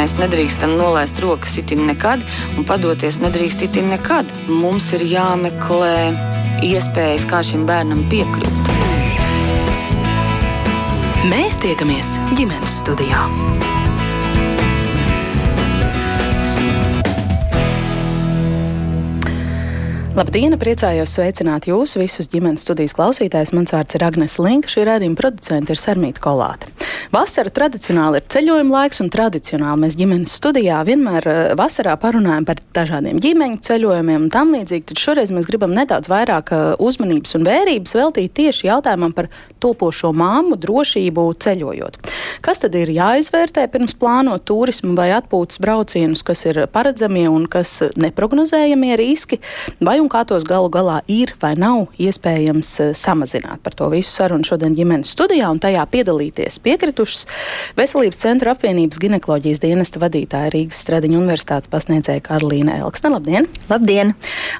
mēs nedrīkstam nolaist rokas itin nekad, un padoties nedrīkst itin nekad. Mums ir jāmeklē iespējas, kā šim bērnam piekļūt. Mēs tiekamies ģimenes studijā. Labdien! Priecājos sveicināt jūs visus ģimenes studijas klausītājus. Mans vārds ir Agnēs Linka, šī redzējuma producente ir Sarmīta Kolāte. Vasara tradicionāli ir ceļojuma laiks, un tradicionāli mēs ģimenes studijā vienmēr eh, vasarā parunājam par dažādiem ģimeņu ceļojumiem un tam līdzīgi. Tad šoreiz mēs gribam nedaudz vairāk eh, uzmanības un vērības veltīt tieši jautājumam par topošo māmu drošību ceļojot. Kas tad ir jāizvērtē pirms plānot turismu vai atpūtas braucienus, kas ir paredzamie un kas neprognozējamie riski, vai un kā tos galu galā ir vai nav iespējams eh, samazināt. Par to visu sarunu šodien ģimenes studijā un tajā piedalīties piekritušas Veselības centra apvienības ginekoloģijas dienesta vadītāja Rīgas Stradiņa universitātes pasniedzēja Karolīna Elksne. Labdien! Labdien!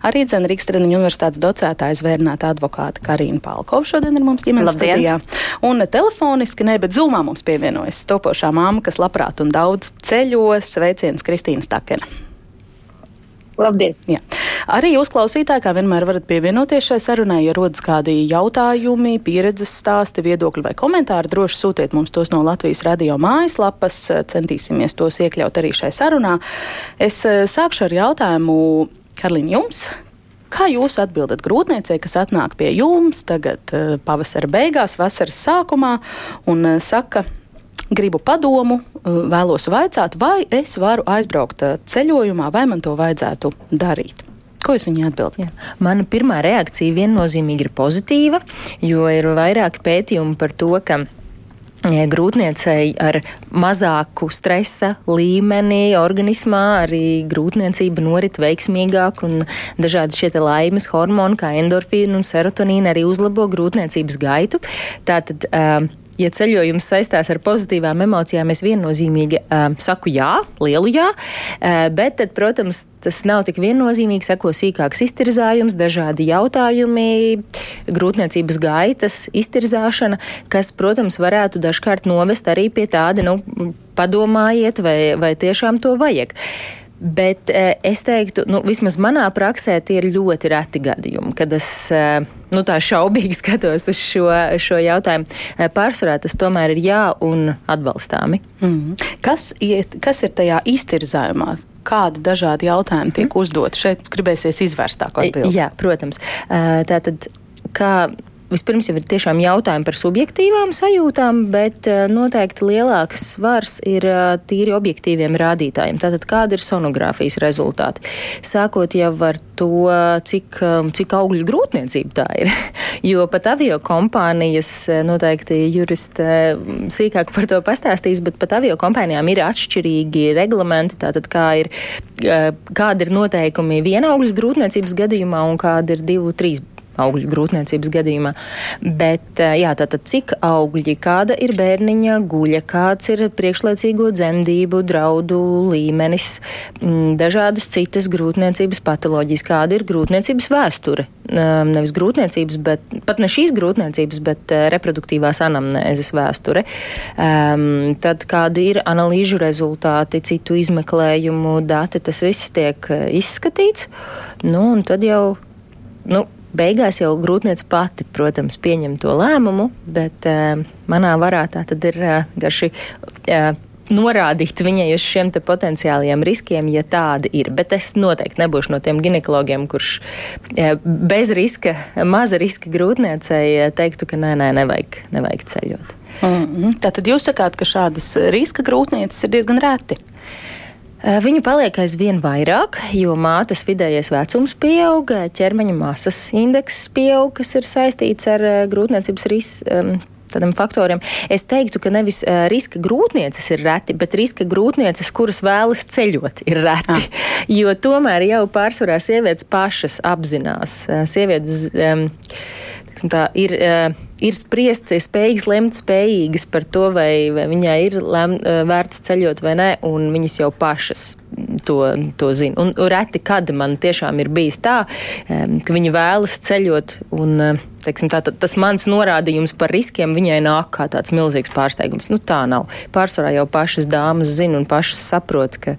Arī dzene Rīgas Stradiņa universitātes docētāja zvērnāta advokāta Karina Palkova šodien ir mums ģimenes Labdien. studijā. Un telefoniski, ne, bet zūmā mums pievienojas topošā māma, kas labprāt un daudz ceļos. Sveiciens Kristīna Stakena! Labdien! Jā. Arī jūs, klausītāji, kā vienmēr varat pievienoties šai sarunai, ja rodas kādi jautājumi, pieredzes stāsti, viedokļi vai komentāri. Droši sūtiet mums tos no Latvijas radio mājaslapas, centīsimies tos iekļaut arī šai sarunā. Es eh, sākšu ar jautājumu Karlīn jums. Kā jūs atbildat grūtniecei, kas atnāk pie jums tagad eh, pavasara beigās, vasaras sākumā un eh, saka, gribu padomu, vēlos vaicāt, vai es varu aizbraukt ceļojumā, vai man to vajadzētu darīt? Ko jūs viņai atbildat? Mana pirmā reakcija viennozīmīgi ir pozitīva, jo ir vairāki pētījumi par to, ka grūtniecei ar mazāku stresa līmeni organismā, arī grūtniecība norit veiksmīgāk un dažādi šie laimes hormoni, kā endorfīna un serotonīna, arī uzlabo grūtniecības gaitu. Tātad, uh, ja ceļojums saistās ar pozitīvām emocijām, es viennozīmīgi uh, saku jā, lielu jā, uh, bet, tad, protams, tas nav tik viennozīmīgi, seko sīkāks iztirzājums, dažādi jautājumi, grūtniecības gaitas, iztirzāšana, kas, protams, varētu dažkārt novest arī pie tāda, nu, padomājiet, vai, vai tiešām to vajag. Uh, Bet eh, es teiktu, nu, vismaz manā praksē tie ir ļoti reti gadījumi, kad es eh, nu, tā šaubīgi skatos uz šo, šo jautājumu. Eh, pārsvarā tas tomēr ir jā un atbalstāmi. Mm kas, iet, kas ir tajā iztirzājumā? Kādi dažādi jautājumi tiek uzdoti? Šeit gribēsies izvērstāk atbildēt. Jā, protams. Tātad, kā vispirms jau ir tiešām jautājumi par subjektīvām sajūtām, bet eh, noteikti lielāks svars ir eh, tīri objektīviem rādītājiem. Tātad, kāda ir sonogrāfijas rezultāti? Sākot jau ar to, cik, eh, cik augļu grūtniecība tā ir. jo pat avio kompānijas noteikti juristi sīkāk par to pastāstīs, bet pat avio kompānijām ir atšķirīgi reglamenti. Tātad, kā ir, kāda ir noteikumi viena augļu grūtniecības gadījumā un kāda ir divu, trīs augļu grūtniecības gadījumā. Bet, jā, tātad cik augļi, kāda ir bērniņa guļa, kāds ir priekšlaicīgo dzemdību draudu līmenis, dažādas citas grūtniecības patoloģijas, kāda ir grūtniecības vēsture. Nevis grūtniecības, bet pat ne šīs grūtniecības, bet reproduktīvās anamnēzes vēsture. Um, tad kādi ir analīžu rezultāti, citu izmeklējumu dati, tas viss tiek izskatīts. Nu, un tad jau nu, Beigās jau grūtniece pati, protams, pieņem to lēmumu, bet uh, manā varā tā tad ir uh, garši. Uh, norādīt viņai uz šiem potenciālajiem riskiem, ja tādi ir. Bet es noteikti nebūšu no tiem ginekologiem, kurš bez riska, maza riska grūtniecei teiktu, ka nē, nē, nevajag, nevajag ceļot. Mm -hmm. Tātad jūs sakāt, ka šādas riska grūtnieces ir diezgan reti. Eh, viņu paliek aizvien vairāk, jo mātes vidējais vecums pieaug, ķermeņa masas indeks pieaug, kas ir saistīts ar eh, grūtniecības risku. Tādiem faktoriem. Es teiktu, ka nevis uh, riska grūtnieces ir reti, bet riska grūtnieces, kuras vēlas ceļot, ir reti. Ah. Jo tomēr jau pārsvarā sievietes pašas apzinās. Uh, sievietes, um, tā, ir, uh, ir spriest, spējīgas lemt, spējīgas par to, vai, vai viņai ir lem, uh, vērts ceļot vai nē, un viņas jau pašas to, to zina. Un reti, kad man tiešām ir bijis tā, ka viņi vēlas ceļot un uh, teiksim, tā, tas mans norādījums par riskiem viņai nāk kā tāds milzīgs pārsteigums. Nu, tā nav. Pārsvarā jau pašas dāmas zina un pašas saprot, ka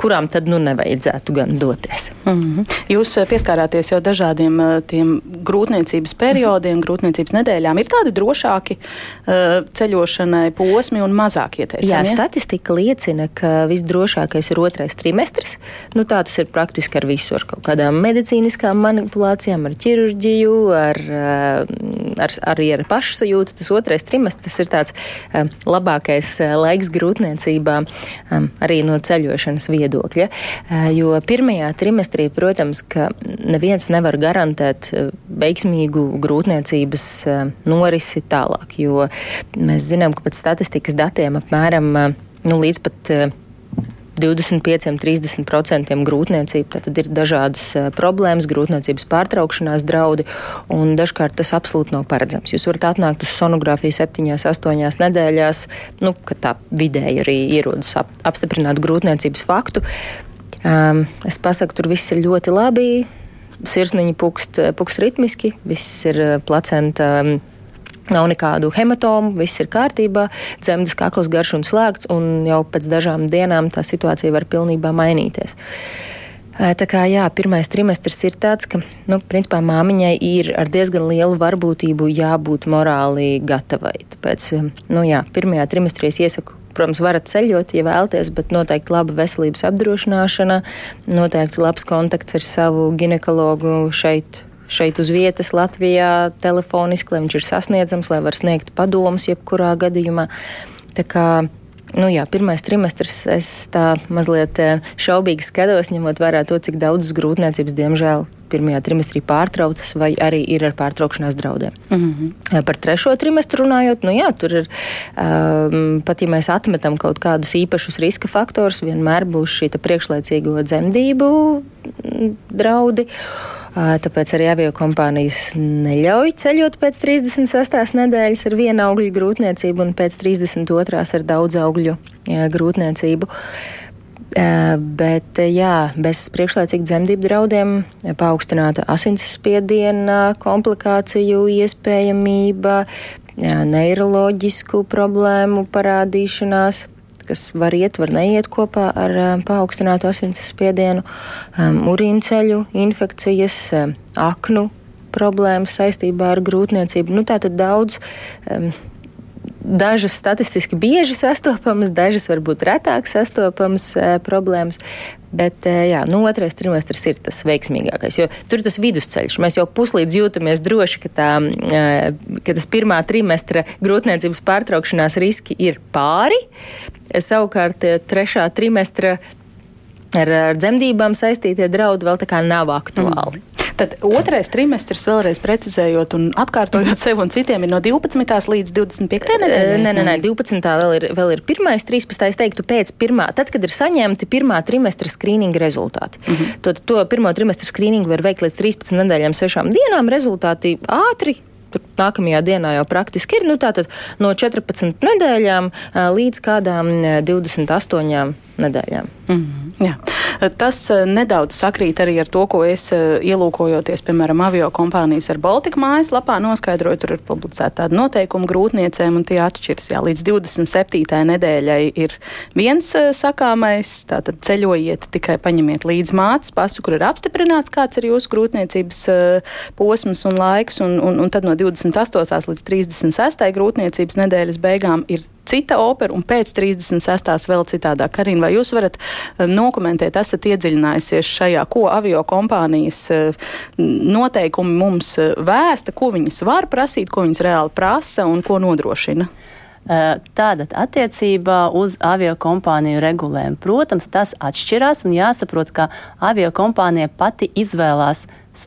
kurām tad nu nevajadzētu gan doties. Mm -hmm. Jūs eh, pieskārāties jau dažādiem eh, tiem grūtniecības periodiem, mm -hmm. grūtniecības nedēļām. Ir tādi drošāki uh, ceļošanai posmi un mazāk ieteicami? Jā, ja? statistika liecina, ka visdrošākais ir otrais trimestris. Nu, tā tas ir praktiski ar visu, ar kaut kādām medicīniskām manipulācijām, ar ķirurģiju, ar, ar, arī ar pašsajūtu. Tas otrais trimestris ir tāds uh, labākais laiks grūtniecībā um, arī no ceļošanas vietas viedokļa. Eh, jo pirmajā trimestrī, protams, ka neviens nevar garantēt eh, veiksmīgu grūtniecības eh, norisi tālāk, jo mēs zinām, ka pēc statistikas datiem apmēram nu, līdz pat 25-30% grūtniecība. Tad ir dažādas problēmas, grūtniecības pārtraukšanās draudi, un dažkārt tas absolūti nav paredzams. Jūs varat atnākt uz sonogrāfiju 7-8 nedēļās, nu, kad tā vidēji arī ierodas ap, apstiprināt grūtniecības faktu. Um, es pasaku, tur viss ir ļoti labi. Sirsniņa pukst, pukst ritmiski, viss ir placenta. Um, Nav nekādu hematomu, viss ir kārtībā, dzemdas kakls garš un slēgts, un jau pēc dažām dienām tā situācija var pilnībā mainīties. Tā kā jā, pirmais trimestris ir tāds, ka, nu, principā māmiņai ir ar diezgan lielu varbūtību jābūt morāli gatavai. Tāpēc, nu jā, pirmajā trimestrī es iesaku Protams, varat ceļot, ja vēlaties, bet noteikti laba veselības apdrošināšana, noteikti labs kontakts ar savu ginekologu šeit šeit uz vietas Latvijā telefoniski, lai viņš ir sasniedzams, lai var sniegt padomus jebkurā gadījumā. Tā kā nu jā, pirmais trimestris es tā mazliet eh, šaubīgi skatos, ņemot vērā to, cik daudzas grūtniecības, diemžēl, pirmajā trimestrī pārtraucas vai arī ir ar pārtraukšanās draudiem. Mm -hmm. Par trešo trimestru runājot, nu jā, tur ir um, pat ja mēs atmetam kaut kādus īpašus riska faktorus, vienmēr būs šī priekšlaicīgo dzemdību draudi. Tāpēc arī avio kompānijas neļauj ceļot pēc 36. nedēļas ar vienu augļu grūtniecību un pēc 32. ar daudz augļu grūtniecību. Bet, jā, bez priekšlaicīga dzemdību draudiem, paaugstināta asinsspiediena, komplikāciju iespējamība, neiroloģisku problēmu parādīšanās kas var iet, var neiet kopā ar um, paaugstinātu asinsspiedienu, um, urīnceļu infekcijas, um, aknu problēmas saistībā ar grūtniecību. Nu, tā tad daudz. Um, Dažas statistiski bieži sastopamas, dažas varbūt retāk sastopamas e, problēmas, Bet jā, nu, otrais trimestris ir tas veiksmīgākais, jo tur ir tas vidusceļš. Mēs jau puslīdz jūtamies droši, ka, tā, ka tas pirmā trimestra grūtniecības pārtraukšanās riski ir pāri. Savukārt trešā trimestra ar, ar dzemdībām saistītie draudi vēl tā kā nav aktuāli. Mm. Tad otrais trimestris, vēlreiz precizējot un atkārtojot sev un citiem, ir no 12. līdz 25. nedēļai. Nē, nē, nē, 12. vēl ir, vēl ir pirmais, 13. es teiktu pēc pirmā, tad, kad ir saņemti pirmā trimestra skrīninga rezultāti. Mm -hmm. Tad to pirmo trimestra skrīningu var veikt līdz 13 nedēļām, 6 dienām. Rezultāti ātri, nākamajā dienā jau praktiski ir. Nu, tātad no 14 nedēļām līdz kādām 28 nedēļām. Mm -hmm, jā. Tas nedaudz sakrīt arī ar to, ko es ielūkojoties, piemēram, avio kompānijas ar Baltika mājaslapā noskaidroju. Tur ir publicēta tāda noteikuma grūtniecēm, un tie atšķiras. Jā, līdz 27. nedēļai ir viens sakāmais, tātad ceļojiet, tikai paņemiet līdzi mātes pasu, kur ir apstiprināts, kāds ir jūsu grūtniecības posms un laiks, un, un, un tad no 28. līdz 36. grūtniecības nedēļas beigām ir cita opera, un pēc 36. vēl citādāk. Karina, vai jūs varat um, nokomentēt, esat iedziļinājusies šajā, ko avio kompānijas uh, noteikumi mums uh, vēsta, ko viņas var prasīt, ko viņas reāli prasa un ko nodrošina? Uh, Tātad attiecībā uz avio kompāniju regulējumu. Protams, tas atšķirās un jāsaprot, ka avio kompānija pati izvēlās,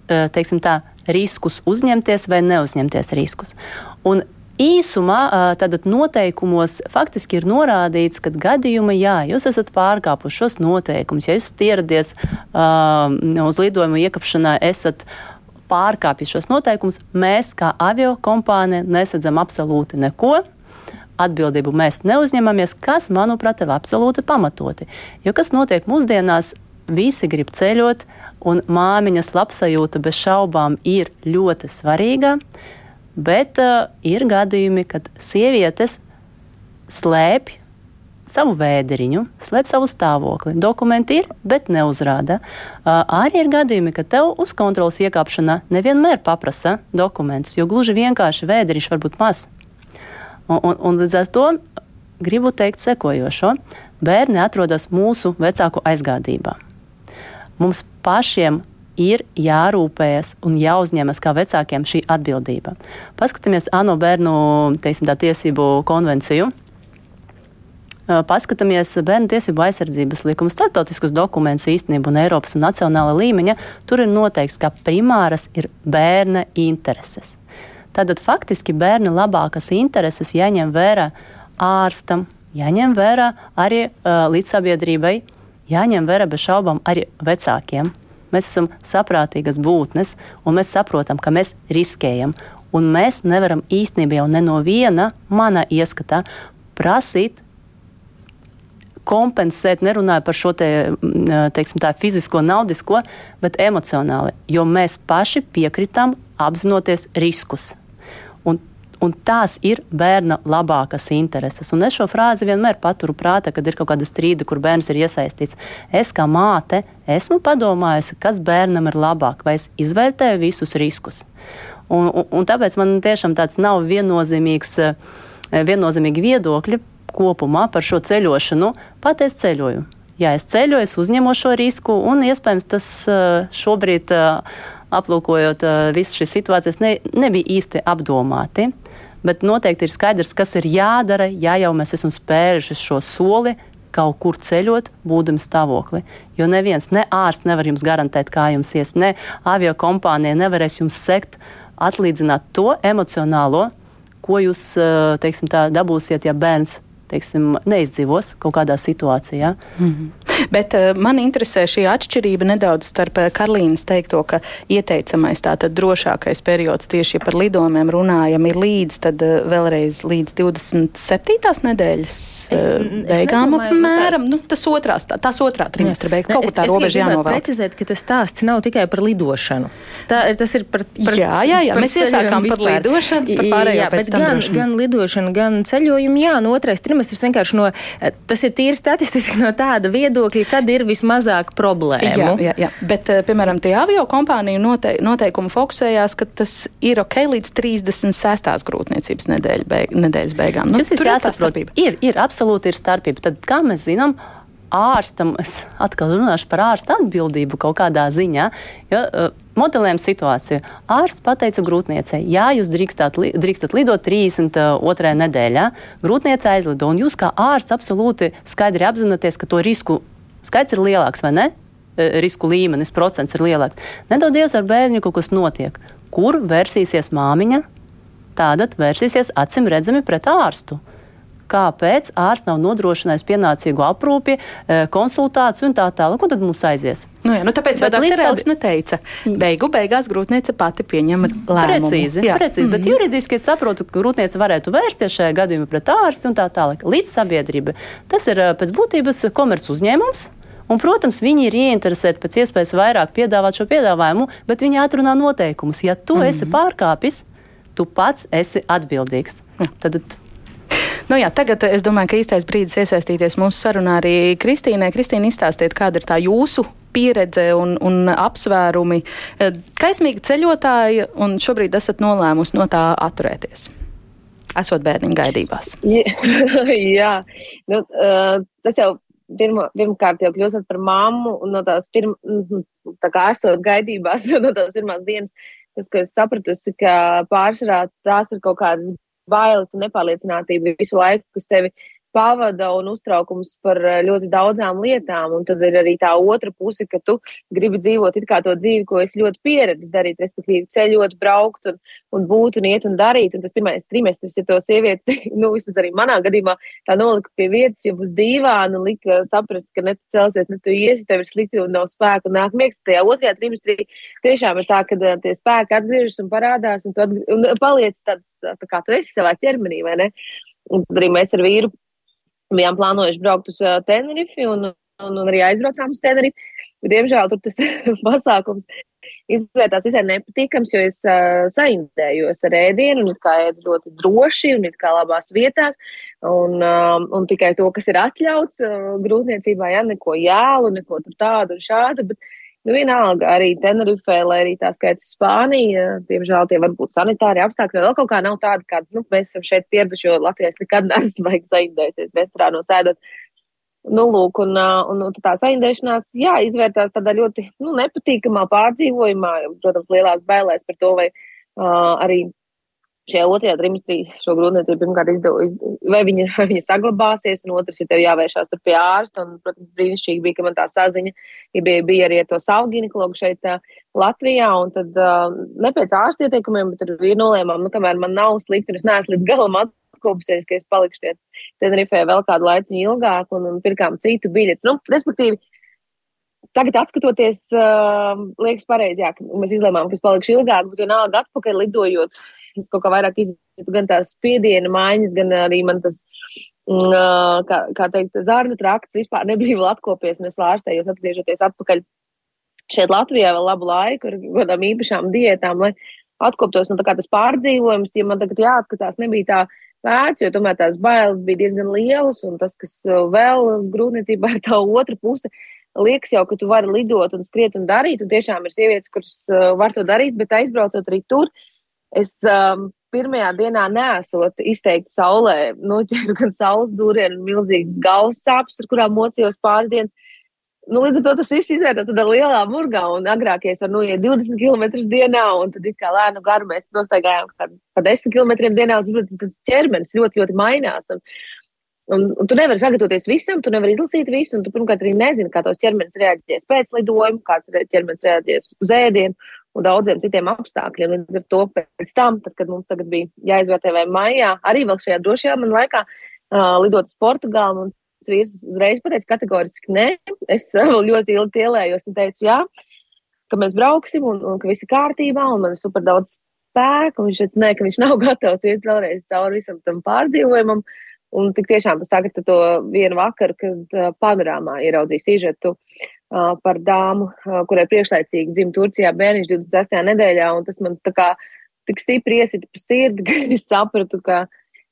teiksim tā, riskus uzņemties vai neuzņemties riskus. Un Īsumā tātad noteikumos faktiski ir norādīts, ka gadījumā, jā, jūs esat pārkāpuši šos noteikumus, ja jūs ieradies uh, uz lidojumu iekāpšanā, esat pārkāpjis šos noteikumus, mēs kā avio kompānija nesadzam absolūti neko. Atbildību mēs neuzņemamies, kas, manuprāt, ir absolūti pamatoti. Jo kas notiek mūsdienās, visi grib ceļot, un māmiņas labsajūta bez šaubām ir ļoti svarīga. Uh, Bet uh, ir gadījumi, kad sievietes slēpj savu vēderiņu, slēp savu stāvokli. Dokumenti ir, bet neuzrāda. Uh, arī ir gadījumi, ka tev uz kontrolas iekāpšana nevienmēr paprasa dokumentus, jo gluži vienkārši vēderiņš var būt mazs. Un, un, un līdz ar to gribu teikt sekojošo. Bērni atrodas mūsu vecāku aizgādībā. Mums pašiem ir jārūpējas un jāuzņemas kā vecākiem šī atbildība. Paskatāmies ANO bērnu teiksim, tiesību konvenciju. Paskatāmies bērnu tiesību aizsardzības likumu, starptautiskus dokumentus īstenībā un Eiropas un nacionāla līmeņa. Tur ir noteikts, ka primāras ir bērna intereses. Tātad faktiski bērna labākas intereses jāņem vērā ārstam, jāņem vērā arī uh, līdzsabiedrībai, jāņem vērā bez šaubām arī vecākiem. Mēs esam saprātīgas būtnes, un mēs saprotam, ka mēs riskējam. Un mēs nevaram īstenībā jau no viena mana ieskatā prasīt kompensēt, nerunāju par šo te, teiksim, tā, fizisko, naudisko, bet emocionāli, jo mēs paši piekritām apzinoties riskus. Un, tās ir bērna labākas intereses. Un es šo frāzi vienmēr paturu prātā, kad ir kaut kāda strīda, kur bērns ir iesaistīts. Es kā māte esmu padomājusi, kas bērnam ir labāk, vai es izvērtēju visus riskus. Un, un, un tāpēc man tiešām tāds nav viennozīmīgs, eh, viennozīmīgi viedokļi kopumā par šo ceļošanu. Pat es ceļoju. Ja es ceļoju, es uzņemu šo risku, un iespējams tas eh, šobrīd uh, aplūkojot uh, visas šīs situācijas, ne, nebija īsti apdomāti. Bet noteikti ir skaidrs, kas ir jādara, ja jau mēs esam spēruši šo soli kaut kur ceļot, būdami stāvokli. Jo neviens, ne ārsts nevar jums garantēt, kā jums ies, ne avio kompānija nevarēs jums sekt, atlīdzināt to emocionālo, ko jūs teiksim, tā, dabūsiet, ja bērns teiksim, neizdzīvos kaut kādā situācijā. Mm -hmm. Bet uh, man interesē šī atšķirība nedaudz starp uh, Karlīnas teikto, ka ieteicamais tātad drošākais periods tieši ja par lidojumiem runājam ir līdz tad uh, vēlreiz līdz 27. nedēļas es, beigām apmēram. Nu, tas otrās, tā, tās otrā trimestra beigas. Kaut kur tā robeža jānovēl. precizēt, ka tas stāsts nav tikai par lidošanu. Tā, tas ir par, par Jā, jā, jā. Mēs iesākām par lidošanu, par pārējo jā, bet gan, gan lidošanu, gan ceļojumu, jā, no otrais trimestrs vienkārši no, tas ir tīri statistiski no tāda viedokļa, kad ir vismazāk problēmu. Jā, jā, jā. bet, eh, piemēram, tie avio kompāniju note, noteikumi fokusējās, ka tas ir ok līdz 36. grūtniecības nedēļa beig, nedēļas beigām. Nu, tas ir jāsaprot. Ir, ir, absolūti ir starpība. Tad, kā mēs zinām, ārstam, es atkal runāšu par ārsta atbildību kaut kādā ziņā. Jo, uh, Modelējam situāciju. Ārsts pateica grūtniecei, jā, jūs drīkstat, li, drīkstat lidot 32. nedēļā. Grūtniece aizlido, un jūs kā ārsts absolūti skaidri apzināties, ka to risku skaits ir lielāks vai ne? E, risku līmenis, procents ir lielāks. Nedodies ar bērnu kaut kas notiek. Kur vērsīsies māmiņa? Tātad vērsīsies acīm redzami pret ārstu kāpēc ārsts nav nodrošinājis pienācīgu aprūpi, e, konsultāciju un tā tālāk. Ko tad mums aizies? Nu, jā, nu tāpēc jau doktorēlis neteica. Beigu beigās grūtniece pati pieņem lēmumu. Precīzi, jā. precīzi mm -hmm. bet mhm. juridiski es saprotu, ka grūtniece varētu vērsties šajā gadījumā pret ārstu un tā tālāk. Līdz sabiedrība. Tas ir e, pēc būtības komerc uzņēmums. Un, protams, viņi ir ieinteresēti pēc iespējas vairāk piedāvāt šo piedāvājumu, bet viņi atrunā noteikumus. Ja tu mm -hmm. esi pārkāpis, tu pats esi atbildīgs. Ja. Tad Nu, jā, tagad es domāju, ka īstais brīdis iesaistīties mūsu sarunā arī Kristīnai. Kristīna, izstāstiet, kāda ir tā jūsu pieredze un, un apsvērumi. Eh, kaismīgi ceļotāji, un šobrīd esat nolēmusi no tā atturēties. Esot bērniņu gaidībās. jā, nu, uh, tas jau pirma, pirmkārt jau kļūstat par mammu, un no tās pirmās, mhm, tā kā esot gaidībās, no tās pirmās dienas, tas, ko es sapratusi, ka pārsvarā tās ir kaut kādas bailes un nepārliecinātība visu laiku, kas tevi pavada un uztraukums par eh, ļoti daudzām lietām. Un tad ir arī tā otra puse, ka tu gribi dzīvot it kā to dzīvi, ko es ļoti pieredzēju darīt, respektīvi ceļot, braukt un, un būt un iet un darīt. Un tas pirmais trimestris, ja to sievieti, nu, vismaz arī manā gadījumā, tā nolika pie vietas, jau uz dīvāna lika saprast, ka ne tu celsies, ne tu iesi, tev ir slikti un nav spēka un nāk miegs. Tajā otrajā trimestrī tiešām ir tā, ka eh, tie spēki atgriežas un parādās un tu atgr un paliec tāds, tā kā tu esi savā ķermenī, vai ne? Un arī mēs ar vīru bijām plānojuši braukt uz uh, Tenerifi un un, un arī aizbraucām uz Tenerife. Diemžēl tur tas pasākums izvērtās visai nepatīkams, jo es uh, saindējos ar ēdienu, un it kā ēdu ļoti droši, un it kā labās vietās, un, um, un tikai to, kas ir atļauts uh, grūtniecībā, ja neko jēlu, neko tādu un šādu, bet Nu, vienalga, arī Tenerife, lai arī tā skaita Spānija, diemžēl tie var būt sanitāri apstākļi, vēl kaut kā nav tāda, kāda nu, mēs esam šeit pieraduši, jo Latvijas nekad neesam vajag saindēties restorānos ēdot. Nu, lūk, un, un, un tā saindēšanās, jā, izvērtās tādā ļoti nu, nepatīkamā pārdzīvojumā, protams, lielās bailēs par to, vai uh, arī šajā otrajā trimestrī šo grūtniecību pirmkārt izdevu, vai viņa, vai viņa saglabāsies, un otrs ir tev jāvēršās tur pie ārsta, un, protams, brīnišķīgi bija, ka man tā saziņa ja bija, bija arī ar to savu ginekologu šeit Latvijā, un tad ne pēc ārsta ieteikumiem, bet ar vīru nolēmām, nu, kamēr man nav slikti, un es neesmu līdz galam atkopsies, ka es palikšu Tenerifē vēl kādu laiciņu ilgāk, un, un pirkām citu biļeti. Nu, respektīvi, Tagad, skatoties, uh, liekas, pareizi, jā, ka mēs izlēmām, ka es palikšu ilgāk, bet vienalga atpakaļ lidojot, es kaut kā vairāk izjūtu gan tās spiediena maiņas, gan arī man tas, mm, kā, kā teikt, zārnu trakts vispār nebija vēl atkopies, un es lārstējos atgriežoties atpakaļ šeit Latvijā vēl labu laiku ar kādām īpašām diētām, lai atkoptos, un tā kā tas pārdzīvojums, ja man tagad jāatskatās, nebija tā vērts, jo tomēr tās bailes bija diezgan lielas, un tas, kas vēl grūtniecībā ir tā otra puse, liekas jau, ka tu vari lidot un skriet un darīt, un tiešām ir sievietes, kuras var to darīt, bet aizbraucot arī tur, uh, Es um, pirmajā dienā nesot izteikti saulē, noķēru gan saules dūrienu, milzīgas galvas sāpes, ar kurām mocījos pāris dienas. Nu, līdz ar to tas viss izvērtās tādā lielā murgā, un agrāk es varu noiet 20 km dienā, un tad kā lēnu garu mēs nostaigājām pa 10 km dienā, un saprotu, tas ķermenis ļoti, ļoti mainās. Un, un, un tu nevari sagatavoties visam, tu nevari izlasīt visu, un tu pirmkārt arī nezini, kā tos ķermenis reaģēs pēc lidojuma, kāds ķermenis reaģēs uz ēdienu un daudziem citiem apstākļiem. Līdz ar to pēc tam, tad, kad mums tagad bija jāizvērtē vai maijā, arī vēl šajā drošajā man laikā uh, lidot uz Portugālu. Un vīrs uzreiz pateica kategoriski nē. Es uh, vēl ļoti ilgi tielējos un teicu jā, ka mēs brauksim un, un ka viss ir kārtībā un man ir super daudz spēku. Viņš teica, nē, ka viņš nav gatavs iet vēlreiz cauri visam tam pārdzīvojumam. Un tik tiešām tas saka to vienu vakaru, kad uh, panorāmā ieraudzīja sižetu par dāmu, kurai priekšlaicīgi dzimta Turcijā bērniņš 26. nedēļā, un tas man tā kā tik stipri iesita pa sirdi, ka es sapratu, ka,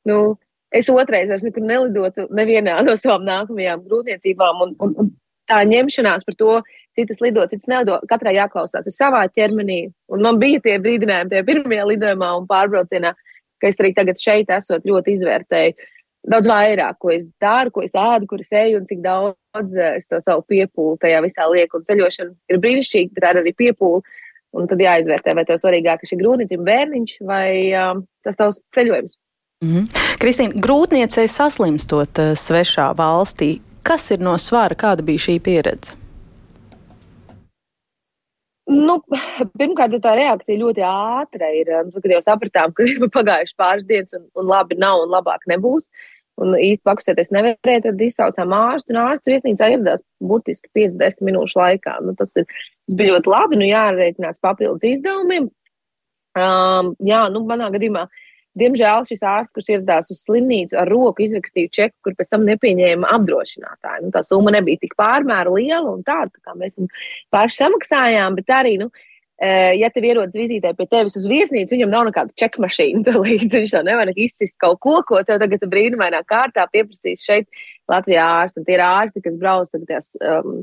nu, es otrais vairs nekur nelidotu nevienā no savām nākamajām grūtniecībām, un, un, un tā ņemšanās par to, citas lido, citas nelido, katrai jāklausās ir savā ķermenī, un man bija tie brīdinājumi tajā pirmajā lidojumā un pārbraucienā, ka es arī tagad šeit esot ļoti izvērtēju daudz vairāk, ko es daru, ko es ēdu, kur es eju un cik daudz eh, es to savu piepūli tajā visā lieku. Un ceļošana ir brīnišķīga, bet tā ir arī piepūle. Un tad jāizvērtē, vai tev svarīgāk ir šī grūtniecība bērniņš vai um, tas tavs ceļojums. Mm -hmm. Kristīna, grūtniecei saslimstot uh, svešā valstī, kas ir no svāra, kāda bija šī pieredze? Nu, pirmkārt, tā reakcija ļoti ātra ir. Kad jau sapratām, ka ir pagājuši pāris dienas un, un labi nav un labāk nebūs, un īsti pakustēties nevarēja, tad izsaucām ārstu, un ārsts viesnīcā ieradās burtiski 5-10 minūšu laikā. Nu, tas, ir, tas bija ļoti labi, nu jārēķinās papildus izdevumiem. Um, jā, nu, manā gadījumā, diemžēl šis ārsts, kurš ieradās uz slimnīcu ar roku, izrakstīja čeku, kur pēc tam nepieņēma apdrošinātāju. Nu, tā summa nebija tik pārmēru liela un tāda, tā kā mēs paši samaksājām, bet arī, nu, Eh, ja tev ierodas vizītē pie tevis uz viesnīcu, viņam nav nekāda čekmašīna līdzi. Viņš to nevar izsist kaut ko, ko tev tagad brīnumainā kārtā pieprasīs šeit Latvijā ārsti. Tie ir ārsti, kas brauc tās, um,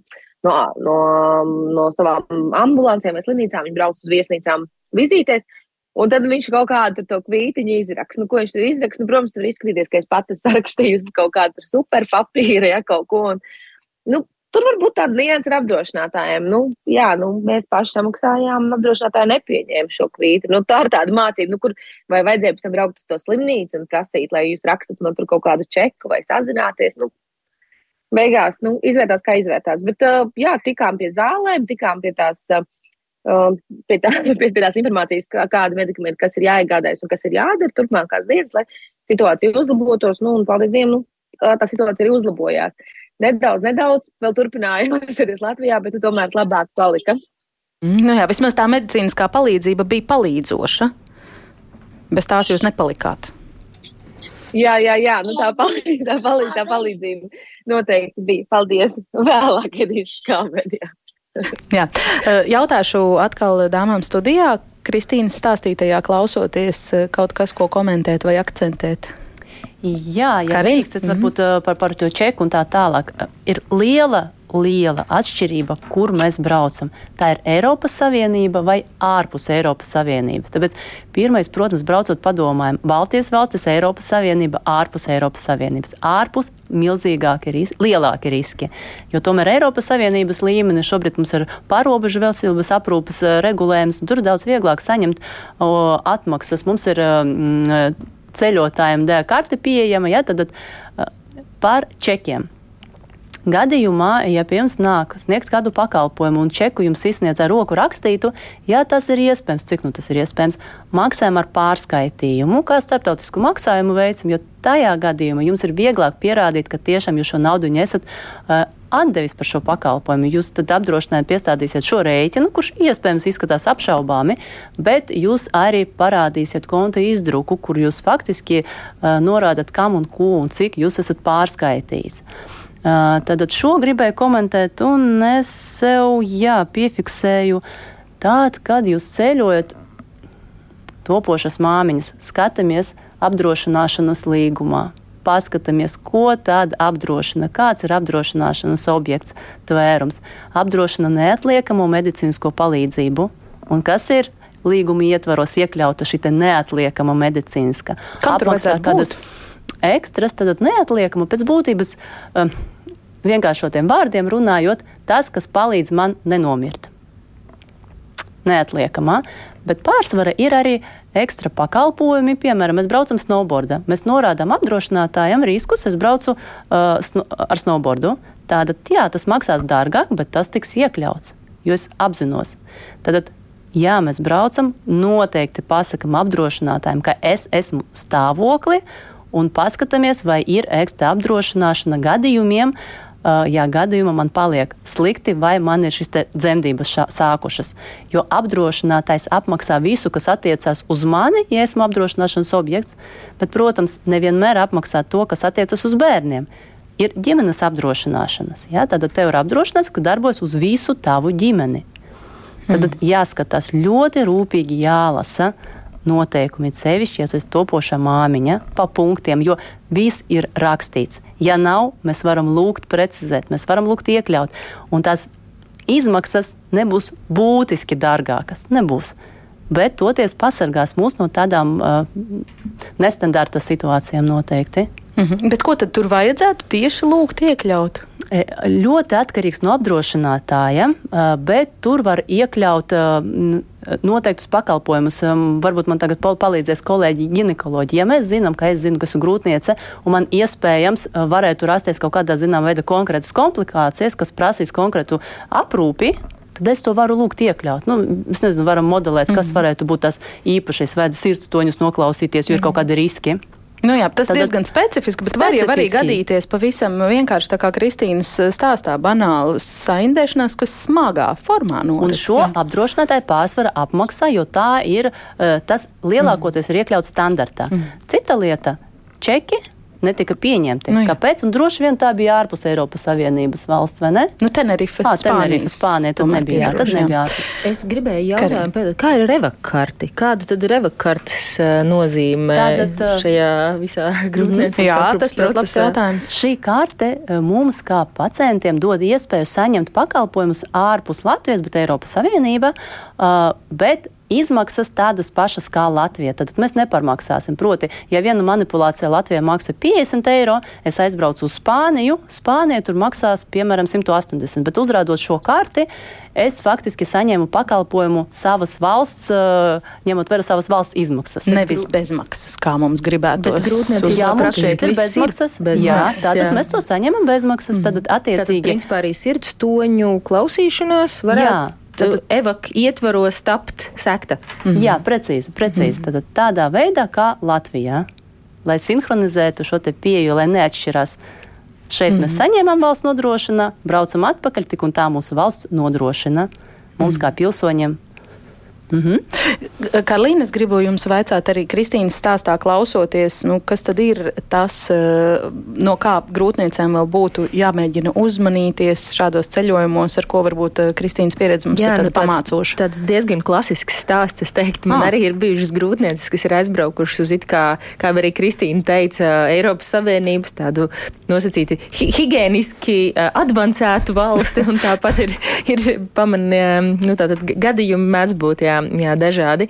no, no, no savām ambulancēm vai slimnīcām, viņi brauc uz viesnīcām vizītēs. Un tad viņš kaut kādu to kvītiņu izraksta. Nu, ko viņš tur izraksta? Nu, protams, var izskatīties, ka es pati sarakstīju uz kaut kādu super papīra, ja kaut ko. Un, nu, Tur var būt tāda nianses ar apdrošinātājiem. Nu, jā, nu, mēs paši samaksājām, apdrošinātāji nepieņēma šo kvīti. Nu, tā ir tāda mācība, nu, kur vai vajadzēja pēc tam braukt uz to slimnīcu un prasīt, lai jūs rakstat man tur kaut kādu čeku vai sazināties. Nu, beigās nu, izvērtās, kā izvērtās. Bet jā, tikām pie zālēm, tikām pie tās. Uh, pie, tā, pie, pie tās informācijas, kā, kāda medikamenta, kas ir jāiegādājas un kas ir jādara turpmākās dienas, lai situācija uzlabotos. Nu, un, paldies Dievam, nu, tā situācija arī uzlabojās. Nedaudz, nedaudz vēl turpināja mācīties Latvijā, bet tomēr labāk palika. Nu jā, vismaz tā medicīniskā palīdzība bija palīdzoša. Bez tās jūs nepalikāt. Jā, jā, jā. Nu, tā, palīdz, tā, palīdz, tā palīdzība noteikti bija. Paldies. Vēlāk ietīšu skābēdījā. jā. Jautāšu atkal dāmām studijā. Kristīnas stāstītajā klausoties, kaut kas, ko komentēt vai akcentēt? Jā, ja drīkst, tas varbūt mm -hmm. par, par to čeku un tā tālāk. Ir liela liela atšķirība, kur mēs braucam. Tā ir Eiropas Savienība vai ārpus Eiropas Savienības. Tāpēc pirmais, protams, braucot padomājam, Baltijas valstis, Eiropas Savienība, ārpus Eiropas Savienības. Ārpus milzīgāki riski, lielāki riski. Jo tomēr Eiropas Savienības līmenī šobrīd mums ir pārobežu veselības aprūpas regulējums, un tur ir daudz vieglāk saņemt o, atmaksas. Mums ir mm, ceļotājiem D karte pieejama, ja, tad, tad par čekiem. Gadījumā, ja pie jums nāk sniegt kādu pakalpojumu un čeku jums izsniedz ar roku rakstītu, ja tas ir iespējams, cik nu tas ir iespējams, maksājam ar pārskaitījumu, kā starptautisku maksājumu veicam, jo tajā gadījumā jums ir vieglāk pierādīt, ka tiešām jūs šo naudu esat uh, atdevis par šo pakalpojumu. Jūs tad apdrošinājumā piestādīsiet šo rēķinu, kurš iespējams izskatās apšaubāmi, bet jūs arī parādīsiet konta izdruku, kur jūs faktiski uh, norādat, kam un ko un cik jūs esat pārskaitījis. Tad šo gribēju komentēt, un es sev jā, piefiksēju tādu, kad jūs ceļojat topošas māmiņas, skatāmies apdrošināšanas līgumā. Paskatāmies, ko tad apdrošina, kāds ir apdrošināšanas objekts, tvērums. Apdrošina neatliekamo medicīnisko palīdzību. Un kas ir līguma ietvaros iekļauta šī neatliekama medicīniska apmaksā, kādas ekstras, tad neatliekama pēc būtības. Um, vienkāršotiem vārdiem runājot, tas, kas palīdz man nenomirt. Neatliekamā, bet pārsvara ir arī ekstra pakalpojumi. Piemēram, mēs braucam snowboardā. Mēs norādām apdrošinātājam riskus, es braucu uh, sno ar snowboardu. Tātad, jā, tas maksās dārgāk, bet tas tiks iekļauts, jo es apzinos. Tātad, jā, mēs braucam, noteikti pasakam apdrošinātājiem, ka es esmu stāvokli un paskatāmies, vai ir ekstra apdrošināšana gadījumiem, ja gadījumā man paliek slikti vai man ir šīs dzemdības šā, sākušas. Jo apdrošinātais apmaksā visu, kas attiecās uz mani, ja esmu apdrošināšanas objekts, bet, protams, nevienmēr apmaksā to, kas attiecas uz bērniem. Ir ģimenes apdrošināšanas. Ja? Tad tev ir apdrošināts, ka darbojas uz visu tavu ģimeni. Tad mm. jāskatās ļoti rūpīgi jālasa noteikumi, sevišķi, ja tu esi topoša māmiņa, pa punktiem, jo viss ir rakstīts. Ja nav, mēs varam lūgt precizēt, mēs varam lūgt iekļaut, un tās izmaksas nebūs būtiski dārgākas. Nebūs. Bet toties pasargās mūs no tādām uh, nestandarta situācijām noteikti. Mm -hmm. Bet ko tad tur vajadzētu tieši lūgt iekļaut? E, ļoti atkarīgs no apdrošinātāja, bet tur var iekļaut noteiktus pakalpojumus. Varbūt man tagad palīdzēs kolēģi ginekoloģi. Ja mēs zinām, ka es zinu, kas ir grūtniece, un man iespējams varētu rasties kaut kādā zināmā veidā konkrētas komplikācijas, kas prasīs konkrētu aprūpi, tad es to varu lūgt iekļaut. Nu, es nezinu, varam modelēt, kas mm -hmm. varētu būt tas īpašais, vai sirdstoņus noklausīties, jo ir kaut kādi riski. Nu jā, tas ir diezgan specifiski, bet specifiski. var arī gadīties pavisam vienkārši tā kā Kristīnas stāstā banāla saindēšanās, kas smagā formā notiek. Un šo jā. apdrošinātāju pārsvara apmaksā, jo tā ir, eh, tas lielākoties mm. ir iekļauts standartā. Mm. Cita lieta - čeki netika pieņemti. Nu, jā. Kāpēc? Un droši vien tā bija ārpus Eiropas Savienības valsts, vai ne? Nu, Tenerife, ah, Tenerife Spānija, tad nebija. Jā, tad nebija ārpus. Es gribēju pēc, kā ir revakarti? Kāda tad ir revakartes uh, nozīme Tātad, šajā visā grūtniecības Jā, tas labs jautājums. Šī karte mums kā pacientiem dod iespēju saņemt pakalpojumus ārpus Latvijas, bet Eiropas Savienība, uh, bet izmaksas tādas pašas kā Latvijā. Tad mēs neparmaksāsim. Proti, ja viena manipulācija Latvijā maksā 50 eiro, es aizbraucu uz Spāniju, Spānija tur maksās piemēram 180, bet uzrādot šo karti, es faktiski saņēmu pakalpojumu savas valsts, ņemot vērā savas valsts izmaksas. Nevis bezmaksas, kā mums gribētu. Jā, mums šeit ir bezmaksas. bezmaksas jā, tātad jā. mēs to saņemam bezmaksas. Mm. Tad attiecīgi. Tātad, principā arī sirdstoņu klausīšanās varētu. Jā tad evak ietvaros tapt sekta. Mm -hmm. Jā, precīzi. precīzi. Mm -hmm. tad, tādā veidā kā Latvijā, lai sinhronizētu šo pieeju, lai neatšķirās. Šeit mm -hmm. mēs mhm. saņemam valsts nodrošinājumu, braucam atpakaļ, tik un tā mūsu valsts nodrošina mums mm -hmm. kā pilsoņiem Mm -hmm. Karlīna, es gribu jums vaicāt arī Kristīnas stāstā klausoties, nu, kas tad ir tas, eh, no kā grūtniecēm vēl būtu jāmēģina uzmanīties šādos ceļojumos, ar ko varbūt eh, Kristīnas pieredze mums Jā, ir nu, pamācoša. Tāds diezgan klasisks stāsts, es teiktu. Man ah. arī ir bijušas grūtnieces, kas ir aizbraukušas uz it kā, kā arī Kristīna teica, Eiropas Savienības tādu nosacīti hi higieniski uh, advancētu valsti, un tāpat ir, ir pamanījumi, nu, tātad gadījumi mēdz būt, jā jā, dažādi.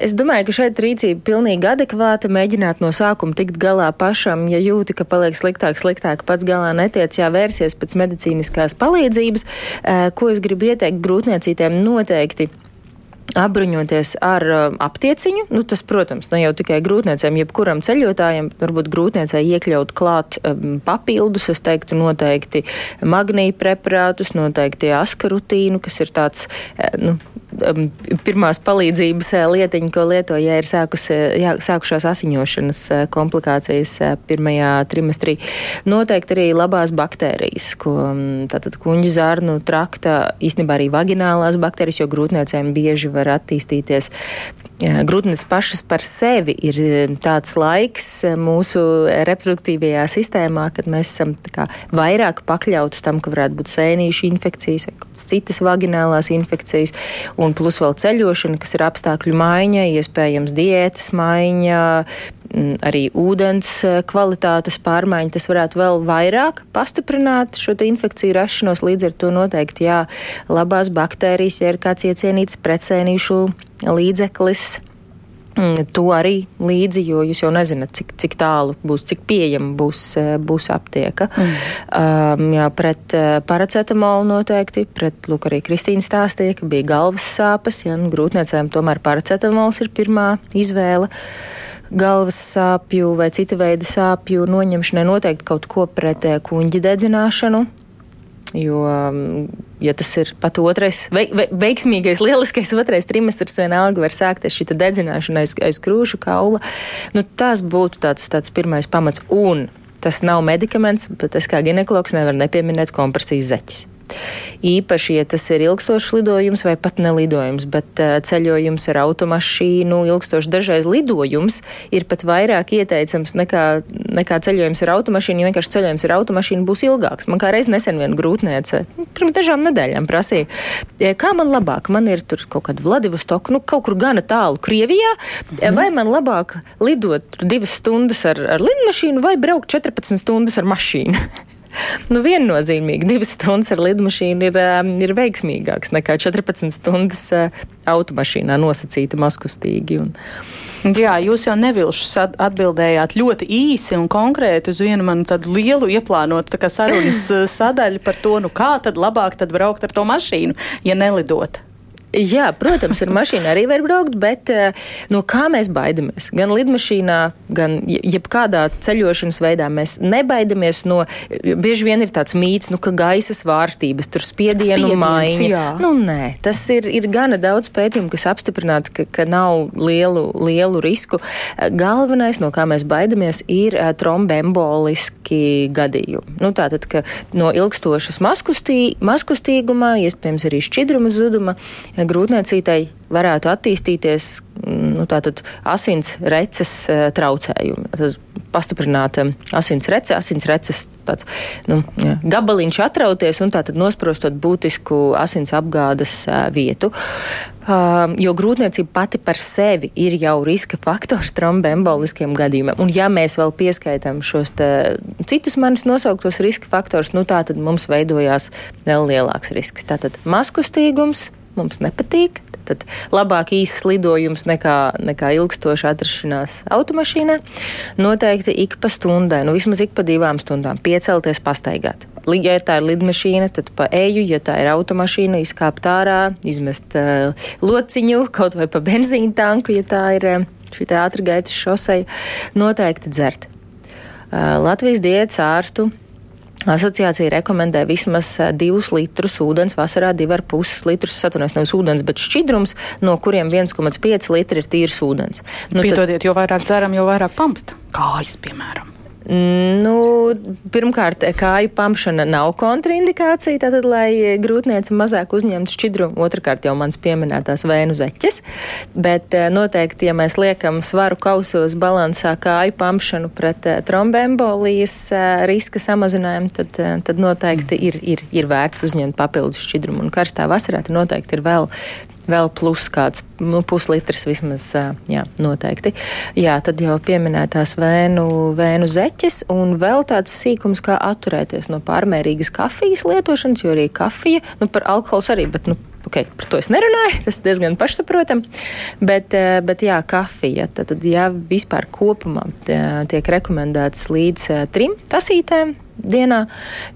Es domāju, ka šeit rīcība pilnīgi adekvāta, mēģināt no sākuma tikt galā pašam, ja jūti, ka paliek sliktāk, sliktāk, pats galā netiec, jāvērsies pēc medicīniskās palīdzības, ko es gribu ieteikt grūtniecītēm noteikti apbruņoties ar aptieciņu. Nu, tas, protams, ne jau tikai grūtniecēm, jebkuram ceļotājam, varbūt grūtniecei iekļaut klāt um, papildus, es teiktu, noteikti magnīja preparātus, noteikti askarutīnu, kas ir tāds, nu, pirmās palīdzības uh, lietiņa, ko lieto, ja ir sākus, jā, sākušās asiņošanas uh, komplikācijas uh, pirmajā trimestrī. Noteikti arī labās baktērijas, ko um, tātad kuņģa zārnu trakta, īstenībā arī vaginālās baktērijas, jo grūtniecēm bieži var attīstīties. Grūtnes pašas par sevi ir tāds laiks mūsu reproduktīvajā sistēmā, kad mēs esam kā, vairāk pakļauti tam, ka varētu būt sēnīšu infekcijas vai citas vaginālās infekcijas, un plus vēl ceļošana, kas ir apstākļu maiņa, iespējams diētas maiņa, arī ūdens kvalitātes pārmaiņa, tas varētu vēl vairāk pastiprināt šo infekciju rašanos. Līdz ar to noteikti jā, labās baktērijas, ja ir kāds iecienīts pretsēnīšu līdzeklis. To arī līdzi, jo jūs jau nezināt, cik, cik tālu būs, cik pieejama būs, būs aptieka. Mm. Um, jā, pret paracetamolu noteikti, pret, lūk, arī Kristīna stāstīja, ka bija galvas sāpes, ja nu, grūtniecēm tomēr paracetamols ir pirmā izvēle. Uh, galvas sāpju vai cita veida sāpju noņemšanai noteikti kaut ko pret eh, kuģa dedzināšanu. Jo, mm, ja tas ir pat otrais, veik, veiksmīgais, lieliskais otrais trimestris, vienalga var sākties šī dedzināšana aiz, aiz krūšu kaula, nu, tas būtu tāds, tāds pirmais pamats. Un tas nav medikaments, bet es kā ginekologs nevaru nepieminēt kompresijas zeķis. Īpaši, ja tas ir ilgstošs lidojums vai pat nelidojums, bet uh, ceļojums ar automašīnu, ilgstošs dažreiz lidojums ir pat vairāk ieteicams nekā, nekā ceļojums ar automašīnu. Ja vienkārši ceļojums ar automašīnu būs ilgāks. Man kā reiz nesen viena grūtniece, nu, pirms dažām nedēļām prasīja, kā man labāk, man ir tur kaut kāda Vladivostoka, nu kaut kur gana tālu Krievijā, mhm. vai man labāk lidot divas stundas ar, ar lidmašīnu vai braukt 14 stundas ar mašīnu. Nu, viennozīmīgi divas stundas ar lidmašīnu ir, um, ir veiksmīgāks nekā 14 stundas uh, automašīnā nosacīti maskustīgi. Un, Jā, jūs jau nevilšus atbildējāt ļoti īsi un konkrēti uz vienu manu tādu lielu ieplānotu tā sarunas uh, sadaļu par to, nu kā tad labāk tad braukt ar to mašīnu, ja nelidot. Jā, protams, ar mašīnu arī var braukt, bet eh, no kā mēs baidamies? Gan lidmašīnā, gan jebkādā ceļošanas veidā mēs nebaidamies no. Bieži vien ir tāds mīts, nu, ka gaisa svārstības, tur spiedienu maiņa. Jā. Nu, nē, tas ir, ir gana daudz pētījumu, kas apstiprinātu, ka, ka nav lielu, lielu risku. Galvenais, no kā mēs baidamies, ir eh, trombemboliski gadījumi. Nu, tātad, ka no ilgstošas maskustīguma, iespējams arī šķidruma zuduma, grūtniecītei varētu attīstīties mm, nu, asins reces e, traucējumi. Tad pastiprināt e, asins rece, asins reces tāds, nu, jā, gabaliņš atrauties un tātad nosprostot būtisku asins apgādes e, vietu. Uh, jo grūtniecība pati par sevi ir jau riska faktors tromboemboliskiem gadījumiem. Un ja mēs vēl pieskaitām šos citus manis nosauktos riska faktors, nu tā tad mums veidojās vēl lielāks risks. Tātad maskustīgums, mums nepatīk. Tad labāk īsts lidojums nekā, nekā ilgstoša atrašanās automašīnā. Noteikti ik pa stundai, nu vismaz ik pa divām stundām piecelties, pastaigāt. Ja tā ir lidmašīna, tad pa eju, ja tā ir automašīna, izkāpt ārā, izmest uh, lociņu kaut vai pa benzīna tanku, ja tā ir uh, šī ātrgaitas šoseja, noteikti dzert. Uh, Latvijas diētas ārstu Asociācija rekomendē vismaz 2 litrus ūdens, vasarā 2,5 litrus satunēs nevis ūdens, bet šķidrums, no kuriem 1,5 litri ir tīrs ūdens. Nu, Piedodiet, tad... jo vairāk dzeram, jo vairāk pampsta. Kājas, piemēram. Nu, pirmkārt, kāju pamšana nav kontraindikācija, tātad, lai grūtniece mazāk uzņemtu šķidrumu. Otrakārt, jau mans pieminētās vēnu zeķes. Bet eh, noteikti, ja mēs liekam svaru kausos balansā kāju pamšanu pret eh, trombembolijas eh, riska samazinājumu, tad, tad noteikti ir, ir, ir vērts uzņemt papildus šķidrumu. Un karstā vasarā noteikti ir vēl vēl plus kāds nu, puslitrs vismaz, jā, noteikti. Jā, tad jau pieminētās vēnu, vēnu zeķes un vēl tāds sīkums, kā atturēties no pārmērīgas kafijas lietošanas, jo arī kafija, nu par alkohols arī, bet, nu, Okay, par to es nerunāju, tas diezgan pašsaprotami. Bet, bet jā, kafija. Tad, ja vispār kopumā tiek rekomendēts līdz trim tasītēm dienā,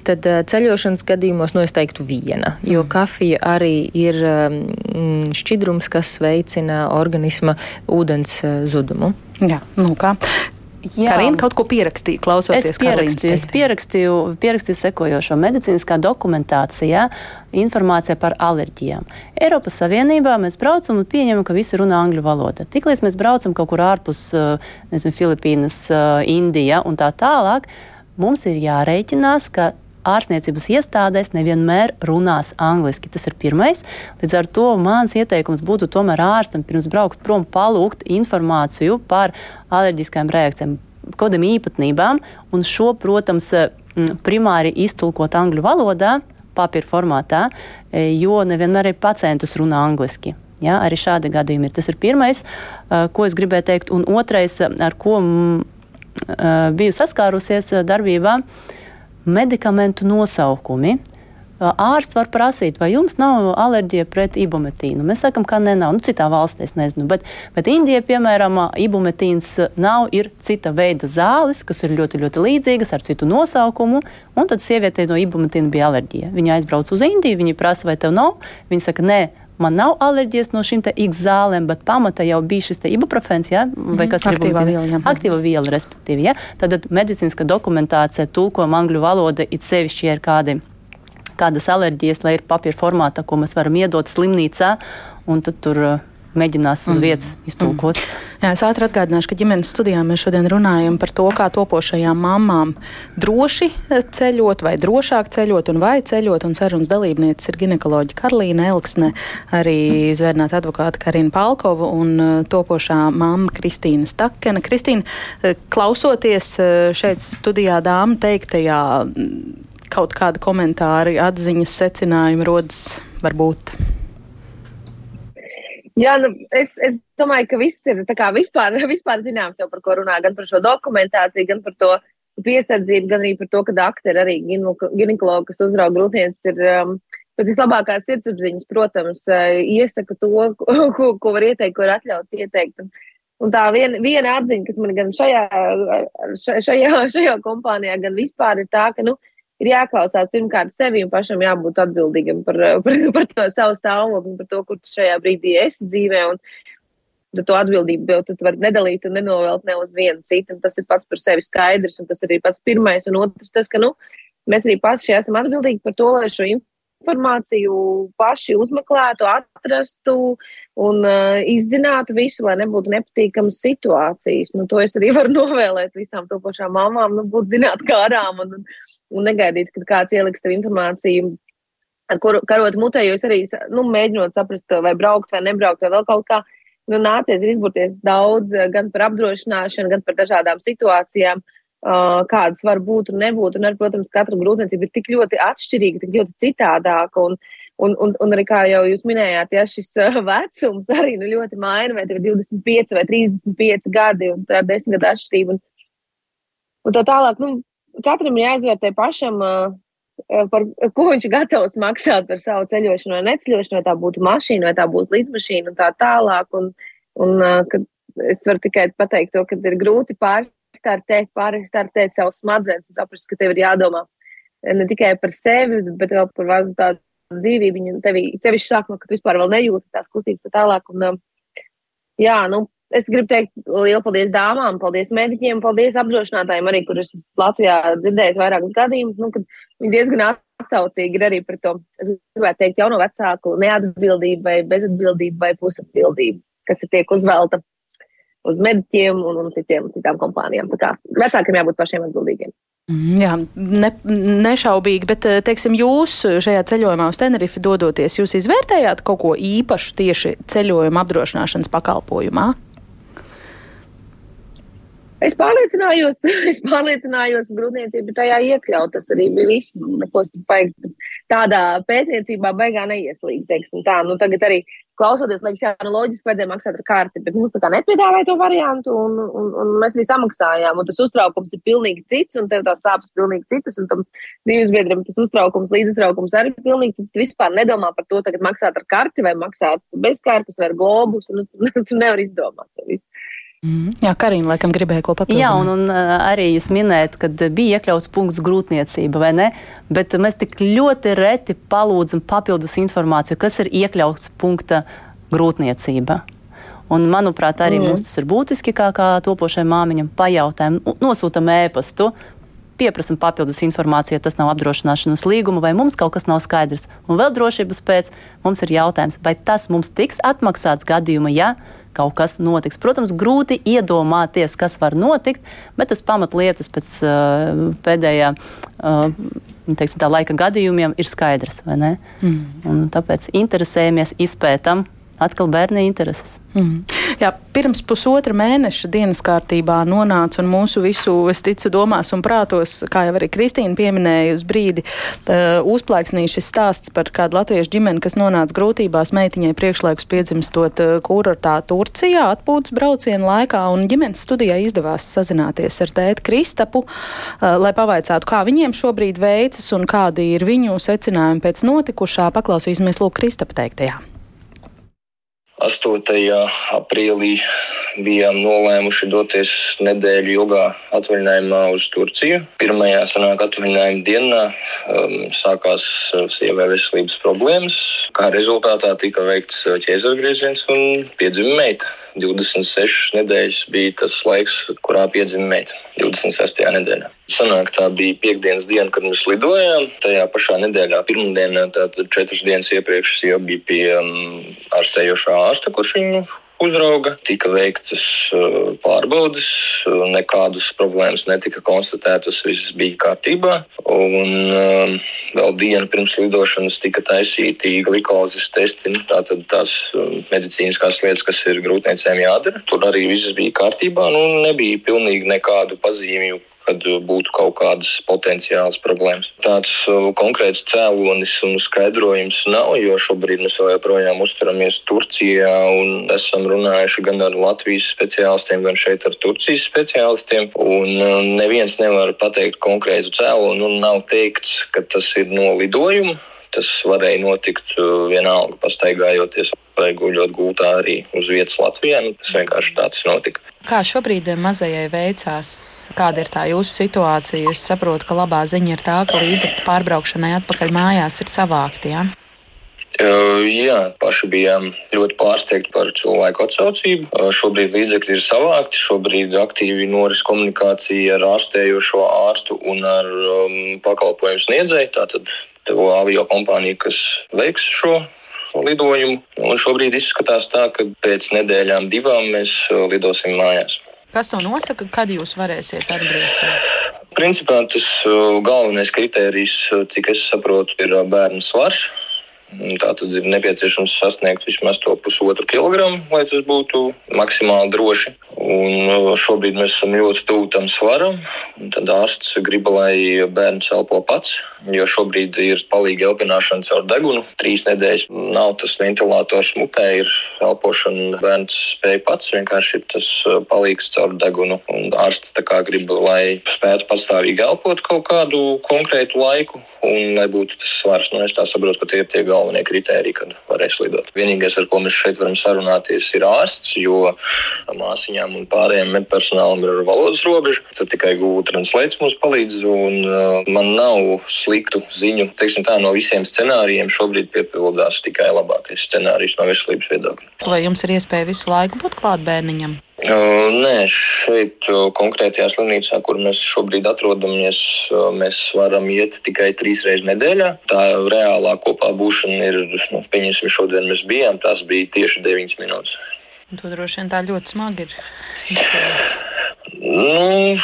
tad uh, ceļošanas gadījumos nu, es teiktu viena, jo mm. kafija arī ir um, šķidrums, kas veicina organisma ūdens uh, zudumu. Jā, nu kā. Jā, Karina kaut ko pierakstīja, klausoties. Es pierakstīju, es pierakstīju, pierakstīju sekojošo medicīniskā dokumentācijā informācija par alerģijām. Eiropas Savienībā mēs braucam un pieņemam, ka visi runā angļu valodā. Tiklīdz mēs braucam kaut kur ārpus, nezinu, Filipīnas, Indija un tā tālāk, mums ir jārēķinās, ka ārstniecības iestādēs nevienmēr runās angliski. Tas ir pirmais. Līdz ar to mans ieteikums būtu tomēr ārstam pirms braukt prom palūgt informāciju par alerģiskām reakcijām, kādām īpatnībām, un šo, protams, primāri iztulkot angļu valodā, papīra formātā, e, jo nevienmēr ir pacientus runā angliski. Ja, arī šādi gadījumi ir. Tas ir pirmais, ko es gribēju teikt. Un otrais, ar ko biju saskārusies darbībā, medikamentu nosaukumi. Ārsts var prasīt, vai jums nav alerģija pret ibumetīnu. Mēs sakām, ka ne, nav. Nu, citā valstī es nezinu, bet, bet Indijā, piemēram, ibumetīns nav, ir cita veida zāles, kas ir ļoti, ļoti līdzīgas ar citu nosaukumu. Un tad sievietei no ibumetīna bija alerģija. Viņa aizbrauca uz Indiju, viņa prasa, vai tev nav. Viņa saka, nē, man nav alerģijas no šīm X zālēm, bet pamata jau bija šis ibuprofens, ja? vai kas mm, ir aktīva viela. Jā. Aktīva viela, respektīvi. Ja? Tad medicīniska dokumentācija tulkojuma angļu valoda it sevišķi ir kādi kādas alerģijas, lai ir papīra formātā, ko mēs varam iedot slimnīcā, un tad tur mēģinās uz mm. vietas mm. iztulkot. Mm. Jā, es ātri atgādināšu, ka ģimenes studijā mēs šodien runājam par to, kā topošajām mamām droši ceļot vai drošāk ceļot un vai ceļot. Un sarunas dalībnieces ir ginekoloģija Karolīna Elksne, arī zvērnāta advokāta Karina Palkova un uh, topošā mamma Kristīna Stakena. Kristīna, uh, klausoties uh, šeit studijā dāmu teiktajā, kaut kādi komentāri, atziņas, secinājumi rodas varbūt. Jā, nu, es, es domāju, ka viss ir vispār, vispār zināms jau par ko runā, gan par šo dokumentāciju, gan par to piesardzību, gan arī par to, ka aktieri arī ginekologi, kas uzrauga grūtniecis, ir um, pēc vislabākās sirdsapziņas, protams, uh, iesaka to, ko, ko var ieteikt, ko ir atļauts ieteikt. Un, un tā viena, viena atziņa, kas man gan šajā, šajā, šajā kompānijā, gan vispār ir tā, ka, nu, ir jāklausās pirmkārt sevi un pašam jābūt atbildīgam par, par, par to savu stāvokli, par to, kur tu šajā brīdī esi dzīvē. Un, tad to atbildību jau tu vari nedalīt un nenovelt ne uz vienu citu. Tas ir pats par sevi skaidrs, un tas arī pats pirmais. Un otrs, tas, ka nu, mēs arī paši esam atbildīgi par to, lai šo informāciju paši uzmeklētu, atrastu un uh, izzinātu visu, lai nebūtu nepatīkamas situācijas. Nu, to es arī varu novēlēt visām topošām mamām, nu, būt zināt kārām un, un negaidīt, kad kāds ieliks tev informāciju. Ar kuru karot mutē, jo es arī nu, mēģinot saprast, vai braukt vai nebraukt, vai vēl kaut kā, nu, nācies izburties daudz gan par apdrošināšanu, gan par dažādām situācijām, uh, kādas var būt un nebūt. Un, ar, protams, katra grūtniecība ir tik ļoti atšķirīga, tik ļoti citādāka. Un, un, un, un arī, kā jau jūs minējāt, ja šis vecums arī nu, ļoti maina, vai tev ir 25 vai 35 gadi, un tā ir desmit gadu atšķirība. Un, un tā tālāk, nu, katram ir jāizvērtē pašam, par ko viņš ir gatavs maksāt par savu ceļošanu vai neceļošanu, vai tā būtu mašīna, vai tā būtu lidmašīna un tā tālāk. Un, un, es varu tikai pateikt to, ka ir grūti pārstartēt, pārstartēt savu smadzenes un saprast, ka tev ir jādomā ne tikai par sevi, bet vēl par vazu tādu dzīvību. Viņa tevi, sevišķi sākumā, kad vispār vēl nejūti tās kustības tā tālāk. Un, jā, nu, es gribu teikt lielu paldies dāmām, paldies mediķiem, paldies apdrošinātājiem, arī, kurus es Latvijā dzirdēju vairākus gadījumus, nu, viņi diezgan atsaucīgi ir arī par to, es gribētu teikt, jauno vecāku neatbildību vai bezatbildību vai pusatbildību, kas ir tiek uzvelta uz mediķiem un, un citiem, citām kompānijām. Tā kā vecākiem jābūt pašiem atbildīgiem. Mm, jā, ne, nešaubīgi, bet teiksim, jūs šajā ceļojumā uz Tenerifi dodoties, jūs izvērtējāt kaut ko īpašu tieši ceļojuma apdrošināšanas pakalpojumā? Es pārliecinājos, es pārliecinājos, ka grūtniecība tajā iekļaut. Tas arī bija viss. Nu, neko tādā pētniecībā baigā neieslīgt. Teiksim, tā. Nu, tagad arī klausoties, liekas, jā, nu, loģiski vajadzēja maksāt ar karti, bet mums tā kā nepiedāvāja to variantu, un, un, un mēs arī samaksājām. Un tas uztraukums ir pilnīgi cits, un tev tās sāpes pilnīgi citas, un tam dzīves biedram tas uztraukums, līdzuztraukums arī ir pilnīgi cits. Tu vispār nedomā par to, tagad maksāt ar karti vai maksāt bez kartes vai ar globus, un tu, tu nevari izdomāt to visu. Mm. Jā, Karina, laikam, gribēja ko papildināt. Jā, un, un arī jūs minējat, ka bija iekļauts punkts grūtniecība, vai ne? Bet mēs tik ļoti reti palūdzam papildus informāciju, kas ir iekļauts punkta grūtniecība. Un, manuprāt, arī mm. mums tas ir būtiski, kā, kā topošai māmiņam pajautājam, nosūtam ēpastu, pieprasam papildus informāciju, ja tas nav apdrošināšanas līguma, vai mums kaut kas nav skaidrs. Un vēl drošības pēc mums ir jautājums, vai tas mums tiks atmaksāts gadījumā, ja kaut kas notiks. Protams, grūti iedomāties, kas var notikt, bet tas pamatlietas pēc uh, pēdējā. Uh, Teiksim, tā laika gadījumiem ir skaidrs? Mm. Un tāpēc interesējamies, izpētam, atkal bērni intereses. Mm. Jā, pirms pusotra mēneša dienas kārtībā nonāca un mūsu visu, es ticu, domās un prātos, kā jau arī Kristīna pieminēja uz brīdi, uh, uzplaiksnīja šis stāsts par kādu latviešu ģimeni, kas nonāca grūtībās meitiņai priekšlaikus piedzimstot uh, kurortā Turcijā atpūtas brauciena laikā, un ģimenes studijā izdevās sazināties ar tēti Kristapu, uh, lai pavaicātu, kā viņiem šobrīd veicas un kādi ir viņu secinājumi pēc notikušā. Paklausīsimies Lūk Kristapa teiktajā. 8. aprīlī bijām nolēmuši doties nedēļu ilgā atvaļinājumā uz Turciju. Pirmajā sanāk atvaļinājuma dienā um, sākās uh, sievai veselības problēmas. Kā rezultātā tika veikts uh, ķēzargrieziens un piedzima meita. 26 nedēļas bija tas laiks, kurā piedzima meita. 26. nedēļā. Sanāk, tā bija piekdienas diena, kad mēs lidojām. Tajā pašā nedēļā, pirmdienā, tātad četras dienas iepriekš, jau bija pie um, ārstējošā ārsta, kurš viņu uzrauga, tika veiktas uh, pārbaudes, nekādas problēmas netika konstatētas, viss bija kārtībā. Un um, vēl dienu pirms lidošanas tika taisīti glikozes testi, nu, tātad tās um, medicīniskās lietas, kas ir grūtniecēm jādara. Tur arī viss bija kārtībā, nu nebija pilnīgi nekādu pazīmju kad uh, būtu kaut kādas potenciālas problēmas. Tāds uh, konkrēts cēlonis un skaidrojums nav, jo šobrīd mēs joprojām uzturamies Turcijā un esam runājuši gan ar Latvijas speciālistiem, gan šeit ar Turcijas speciālistiem. Un uh, neviens nevar pateikt konkrētu cēloni un nav teikts, ka tas ir no lidojuma. Tas varēja notikt vienalga pastaigājoties vai guļot gultā arī uz vietas Latvijā. Nu, tas vienkārši tā tas notika. Kā šobrīd mazajai veicās? Kāda ir tā jūsu situācija? Es saprotu, ka labā ziņa ir tā, ka līdzekļu pārbraukšanai atpakaļ mājās ir savākti. Ja? Uh, jā, paši bijām ļoti pārsteigti par cilvēku atsaucību. Uh, šobrīd līdzekļi ir savākti, šobrīd aktīvi noris komunikācija ar ārstējošo ārstu un ar um, pakalpojumu sniedzēju. Tātad avio kompānija, kas veiks šo lidojumu. Un šobrīd izskatās tā, ka pēc nedēļām divām mēs uh, lidosim mājās. Kas to nosaka, kad jūs varēsiet atgriezties? Principā tas uh, galvenais kriterijs, uh, cik es saprotu, ir bērnu svars. Tā tad ir nepieciešams sasniegt vismaz to pusotru kilogramu, lai tas būtu maksimāli droši. Un šobrīd mēs esam ļoti tuvu tam svaram. Tad ārsts grib, lai bērns elpo pats, jo šobrīd ir palīga elpināšana caur degunu. Trīs nedēļas nav tas ventilators mutē, ir elpošana. Bērns spēj pats, vienkārši ir tas palīgs caur degunu. Un ārsts grib, lai spētu pastāvīgi elpot kaut kādu konkrētu laiku un lai būtu tas svars. Nu, es tā saprotu, ka tie ir tie galvenie kriteriji, kad varēs lidot. Vienīgais, ar ko mēs šeit varam sarunāties, ir ārsts, jo māsiņām un pārējiem medpersonālam ir valodas robeža. Tad tikai Google Translate mums palīdz, un uh, man nav sliktu ziņu. Teiksim tā, no visiem scenārijiem šobrīd piepildās tikai labākais scenārijs no veselības viedokļa. Vai jums ir iespēja visu laiku būt klāt bērniņam? Nē, šeit konkrētajā slimnīcā, kur mēs šobrīd atrodamies, mēs varam iet tikai trīs reizes nedēļā. Tā reālā kopā būšana ir, nu, pieņemsim, šodien mēs bijām, tas bija tieši 9 minūtes. To droši vien tā ļoti smagi ir. Nu,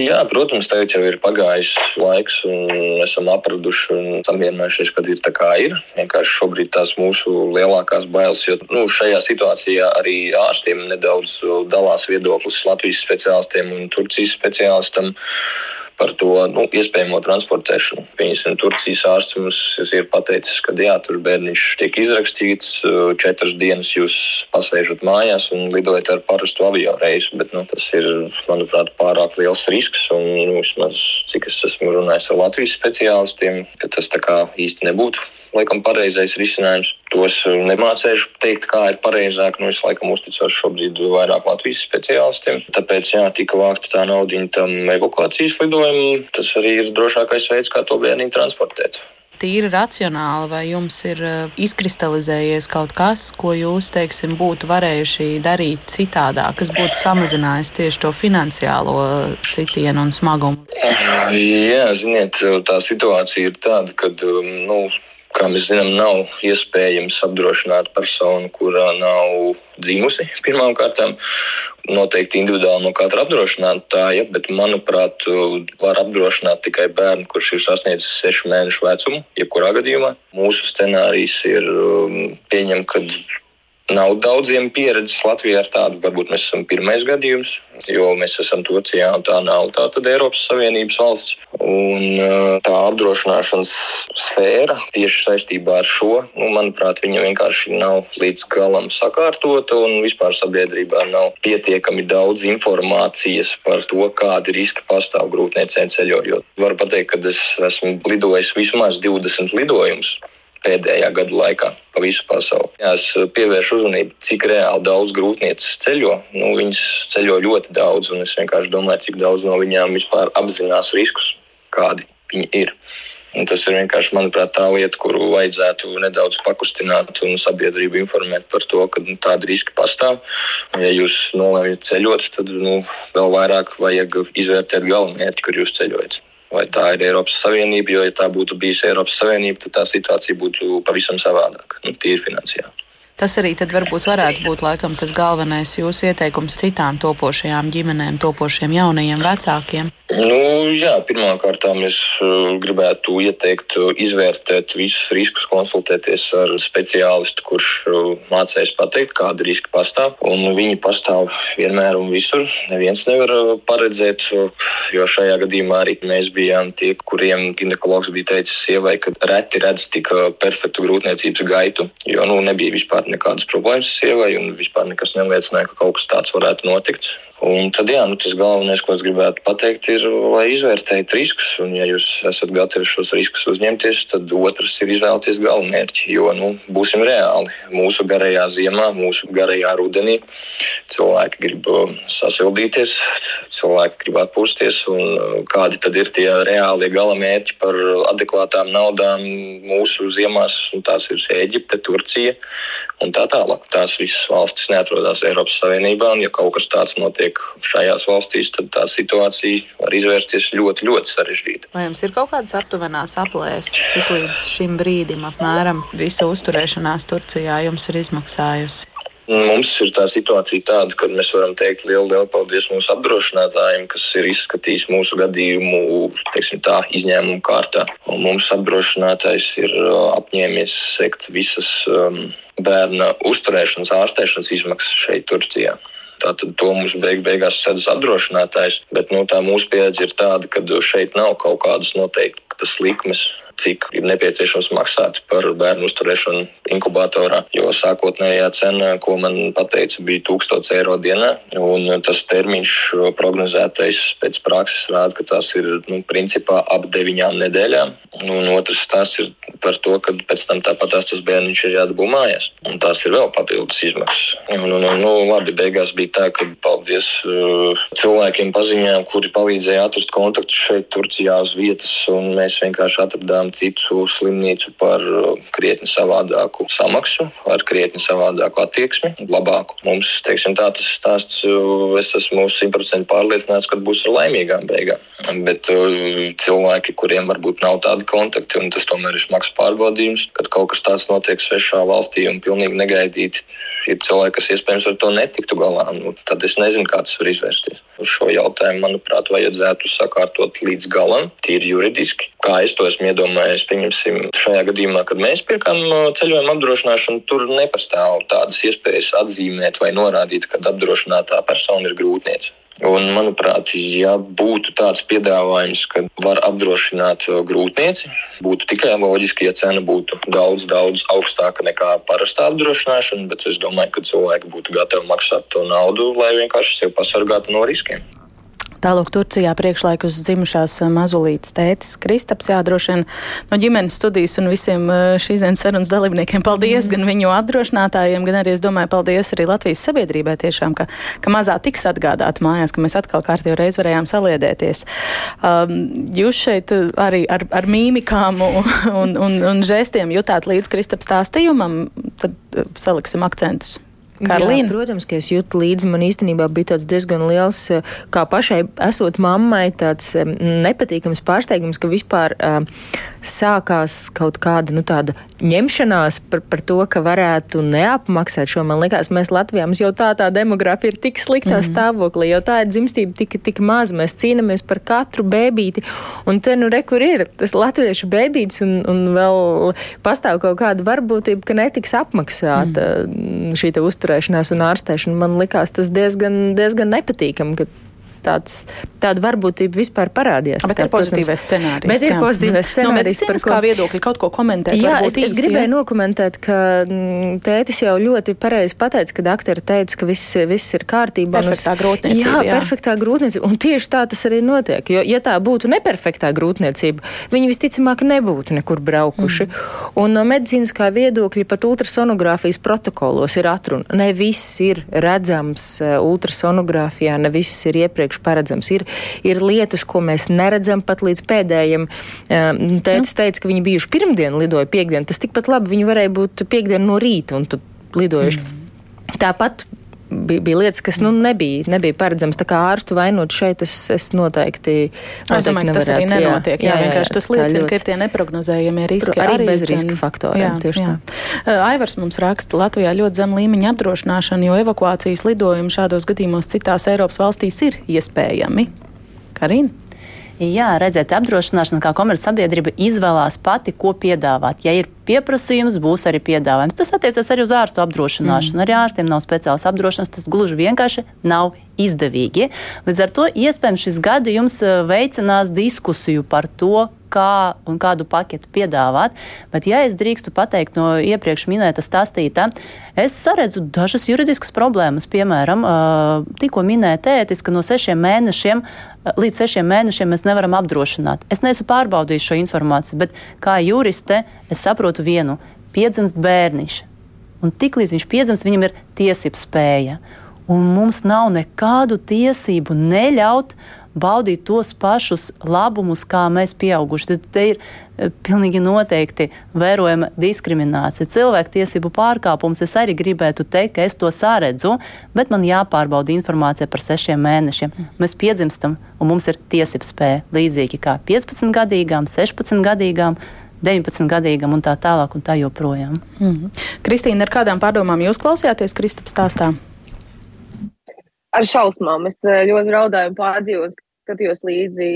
jā, protams, tagad jau ir pagājis laiks, un esam apraduši un samierinājušies, kad ir tā kā ir. Vienkārši šobrīd tās mūsu lielākās bailes, jo nu, šajā situācijā arī ārstiem nedaudz dalās viedoklis Latvijas speciālistiem un Turcijas speciālistiem par to nu, iespējamo transportēšanu. Piemēram, Turcijas ārsts mums ir pateicis, ka jā, tur bērniņš tiek izrakstīts, četras dienas jūs pasēžat mājās un lidojat ar parastu avio reisu. Bet nu, tas ir, manuprāt, pārāk liels risks. Un, nu, vismaz, cik es esmu runājis ar Latvijas speciālistiem, ka tas tā kā īsti nebūtu laikam pareizais risinājums. Tos uh, nemācīšu teikt, kā ir pareizāk. Nu, es laikam uzticos šobrīd vairāk Latvijas speciālistiem. Tāpēc, jā, tika vākta tā nauda tam evakuācijas lidojumam. Tas arī ir drošākais veids, kā to bērnu transportēt tīri racionāli, vai jums ir uh, izkristalizējies kaut kas, ko jūs, teiksim, būtu varējuši darīt citādāk, kas būtu samazinājis tieši to finansiālo sitienu un smagumu? Jā, ziniet, tā situācija ir tāda, ka um, nu, kā mēs zinām, nav iespējams apdrošināt personu, kurā nav dzimusi pirmām kārtām. Noteikti individuāli no katra apdrošinātāja, bet, manuprāt, var apdrošināt tikai bērnu, kurš ir sasniedzis sešu mēnešu vecumu, jebkurā gadījumā. Mūsu scenārijs ir um, pieņemt, ka Nav daudziem pieredzes Latvijā ar tādu, varbūt mēs esam pirmais gadījums, jo mēs esam Turcijā un tā nav tā tad Eiropas Savienības valsts. Un tā apdrošināšanas sfēra tieši saistībā ar šo, nu, manuprāt, viņa vienkārši nav līdz galam sakārtota un vispār sabiedrībā nav pietiekami daudz informācijas par to, kādi riski pastāv grūtniecēm ceļojot. Varu pateikt, ka es esmu lidojis vismaz 20 lidojumus pēdējā gada laikā pa visu pasauli. Jā, es pievēršu uzmanību, cik reāli daudz grūtniecis ceļo. Nu, viņas ceļo ļoti daudz, un es vienkārši domāju, cik daudz no viņām vispār apzinās riskus, kādi viņi ir. Un tas ir vienkārši, manuprāt, tā lieta, kuru vajadzētu nedaudz pakustināt un sabiedrību informēt par to, ka nu, tādi riski pastāv. Ja jūs nolēmjat ceļot, tad nu, vēl vairāk vajag izvērtēt galvenmērķi, kur jūs ceļojat vai tā ir Eiropas Savienība. Jo, ja tā būtu bijusi Eiropas Savienība, tad tā situācija būtu pavisam savādāka, nu, tīri finansiāli. Tas arī varbūt varētu būt laikam, tas galvenais jūsu ieteikums citām topošajām ģimenēm, topošiem jaunajiem vecākiem. Nu, jā, pirmkārt, es uh, gribētu ieteikt uh, izvērtēt visus riskus, konsultēties ar speciālistu, kurš uh, mācīs pateikt, kādi riski pastāv. Un viņi pastāv vienmēr un visur. Neviens nevar paredzēt, jo šajā gadījumā arī mēs bijām tie, kuriem ginekologs bija teicis sievai, ka reti redz tik perfektu grūtniecības gaitu, jo nu, nebija vispār nekādas problēmas sievai un vispār nekas neliecināja, ka kaut kas tāds varētu notikt. Un tad, jā, nu, tas galvenais, ko es gribētu pateikt, ir, lai izvērtējat riskus. Un, ja jūs esat gatavi šos riskus uzņemties, tad otrs ir izvēlēties galvenmērķi. Jo, nu, būsim reāli, mūsu garajā ziemā, mūsu garajā rudenī cilvēki grib um, sasildīties, cilvēki grib atpūsties. Uh, kādi tad ir tie reālie galamērķi par adekvātām naudām mūsu ziemās? Tās ir Eģipte, Turcija un tā tālāk. Tās visas valstis neatrodas Eiropas Savienībā, un ja kaut kas tāds notiek, notiek šajās valstīs, tad tā situācija var izvērsties ļoti, ļoti sarežģīta. Vai jums ir kaut kādas aptuvenās aplēses, cik līdz šim brīdim apmēram visa uzturēšanās Turcijā jums ir izmaksājusi? Mums ir tā situācija tāda, ka mēs varam teikt lielu, lielu paldies mūsu apdrošinātājiem, kas ir izskatījis mūsu gadījumu teiksim, tā, izņēmumu kārtā. Un mums apdrošinātājs ir uh, apņēmies sekt visas um, bērna uzturēšanas, ārstēšanas izmaksas šeit, Turcijā. Tātad to mums beig beigās sedz apdrošinātājs. Bet nu, tā mūsu pieredze ir tāda, ka šeit nav kaut kādas noteiktas likmes cik ir nepieciešams maksāt par bērnu uzturēšanu inkubatorā. Jo sākotnējā cena, ko man teica, bija 1000 eiro dienā, un tas termiņš prognozētais pēc prakses rāda, ka tas ir nu, principā ap deviņām nedēļām. Un otrs stāsts ir par to, ka pēc tam tāpat tas bērniņš ir jādabū mājās, un tās ir vēl papildus izmaksas. Un, un, un, nu, labi, beigās bija tā, ka paldies uh, cilvēkiem paziņām, kuri palīdzēja atrast kontaktus šeit, Turcijā uz vietas, un mēs vienkārši atradām atradām citu slimnīcu par uh, krietni savādāku samaksu, ar krietni savādāku attieksmi, labāku. Mums, teiksim, tā tas stāsts, uh, es esmu simtprocentīgi pārliecināts, ka būs ar laimīgām beigām. Bet uh, cilvēki, kuriem varbūt nav tādi kontakti, un tas tomēr ir smags pārbaudījums, kad kaut kas tāds notiek svešā valstī un pilnīgi negaidīti, ir cilvēki, kas iespējams ar to netiktu galā. Nu, tad es nezinu, kā tas var izvērsties. Uz šo jautājumu, manuprāt, vajadzētu sakārtot līdz galam, tīri juridiski. Kā es to esmu iedomājies, pieņemsim, šajā gadījumā, kad mēs pirkām ceļojuma apdrošināšanu, tur nepastāv tādas iespējas atzīmēt vai norādīt, ka apdrošinātā persona ir grūtniece. Un, manuprāt, ja būtu tāds piedāvājums, ka var apdrošināt grūtnieci, būtu tikai loģiski, ja cena būtu daudz, daudz augstāka nekā parastā apdrošināšana, bet es domāju, ka cilvēki būtu gatavi maksāt to naudu, lai vienkārši sevi pasargātu no riskiem. Tālāk Turcijā priekšlaikus dzimušās eh, mazulītes tētis Kristaps, jā, droši vien no ģimenes studijas un visiem eh, šīs dienas sarunas dalībniekiem paldies mm. gan viņu apdrošinātājiem, gan arī, es domāju, paldies arī Latvijas sabiedrībai tiešām, ka, ka mazā tiks atgādāt mājās, ka mēs atkal kārtīgi reiz varējām saliedēties. Um, jūs šeit eh, arī ar, ar mīmikām un, un, un, un žestiem jutāt līdz Kristaps stāstījumam, tad saliksim akcentus. Karolīna. Protams, ka es jūtu līdzi. Man īstenībā bija tāds diezgan liels, eh, kā pašai esot mammai, tāds nepatīkams pārsteigums, ka vispār uh, sākās kaut kāda nu, tāda ņemšanās par, par to, ka varētu neapmaksāt šo. Man liekas, mēs Latvijā mums jau tā tā demografija ir tik sliktā mm -hmm. stāvoklī, jo tā ir dzimstība tik, tik maz. Mēs cīnāmies par katru bēbīti. Un te nu rekur ir tas latviešu bēbītis un, un vēl pastāv kaut kāda varbūtība, ka netiks apmaksāta mm -hmm. šī uzturēšana uzturēšanās un ārstēšana, man likās tas diezgan, diezgan nepatīkami tāds, tāda varbūtība vispār parādījās. Bet ir pozitīvais scenārijs. Bet ir pozitīvais scenārijs. No par ko viedokļi kaut ko komentēt. Jā, es, es gribēju jā. nokomentēt, ka mm, tētis jau ļoti pareizi pateica, ka doktori teica, ka viss, viss ir kārtībā. Perfektā grūtniecība. Jā, jā, perfektā grūtniecība. Un tieši tā tas arī notiek. Jo, ja tā būtu neperfektā grūtniecība, viņi visticamāk nebūtu nekur braukuši. Mm. Un no medicīniskā viedokļa pat ultrasonogrāfijas protokolos ir atruna. Ne viss ir redzams uh, ultrasonogrāfijā, ne viss ir iepriekš iepriekš paredzams. Ir, ir lietas, ko mēs neredzam pat līdz pēdējiem. Tētis nu. teica, ka viņi bijuši pirmdien, lidoja piekdien. Tas tikpat labi viņi varēja būt piekdien no rīta un lidojuši. Mm. Tāpat bija, bija lietas, kas nu, nebija, nebija paredzamas. Tā kā ārstu vainot šeit, es, es noteikti, noteikti es domāju, tas arī nenotiek. Jā, jā, jā, jā tas liecina, ļoti. ka ir tie neprognozējamie riski. Arī, arī bez riska faktoriem. Jā, tieši jā. tā. Aivars mums raksta, Latvijā ļoti zem līmeņa apdrošināšana, jo evakuācijas lidojumi šādos gadījumos citās Eiropas valstīs ir iespējami. Karina? Jā, redzēt, apdrošināšana kā komercsabiedrība izvēlās pati, ko piedāvāt. Ja ir pieprasījums, būs arī piedāvājums. Tas attiecas arī uz ārstu apdrošināšanu. Mm. Arī ārstiem nav speciāls apdrošināšanas, tas gluži vienkārši nav izdevīgi. Līdz ar to iespējams šis gadījums eh, veicinās diskusiju par to, kā un kādu paketu piedāvāt. Bet, ja es drīkstu pateikt no iepriekš minēta stāstītā, es saredzu dažas juridiskas problēmas. Piemēram, eh, tikko minēja tētis, ka no sešiem mēnešiem līdz sešiem mēnešiem mēs nevaram apdrošināt. Es neesmu pārbaudījis šo informāciju, bet kā juriste es saprotu vienu - piedzimst bērniņš. Un tiklīdz viņš piedzimst, viņam ir tiesības spēja. Un mums nav nekādu tiesību neļaut baudīt tos pašus labumus, kā mēs pieauguši. Tad te ir e, pilnīgi noteikti vērojama diskriminācija. Cilvēktiesību pārkāpums es arī gribētu teikt, ka es to sāredzu, bet man jāpārbauda informācija par sešiem mēnešiem. Mēs piedzimstam un mums ir tiesības spēja līdzīgi kā 15 gadīgām, 16 gadīgām. 19 gadīgam un tā tālāk, un tā joprojām. Mm -hmm. Kristīna, ar kādām pārdomām jūs klausījāties Kristaps stāstā? Ar šausmām. Es e, ļoti raudāju un pārdzīvoju, skatījos līdzi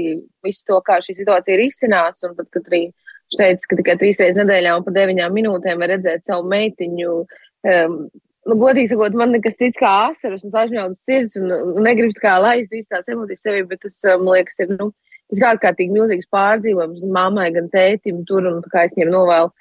visu to, kā šī situācija ir izcinās, un tad, kad arī teica, ka tikai trīs reizes nedēļā un pa deviņām minūtēm var redzēt savu meitiņu. Um, nu, godīgi sakot, man nekas cits kā asaras un sažņaudas sirds, un, un negribu kā laist īstās emocijas sevī, bet tas, man liekas, ir, nu, tas ir ārkārtīgi milzīgs pārdzīvojums gan mammai, gan tētim tur, un es viņiem novēlu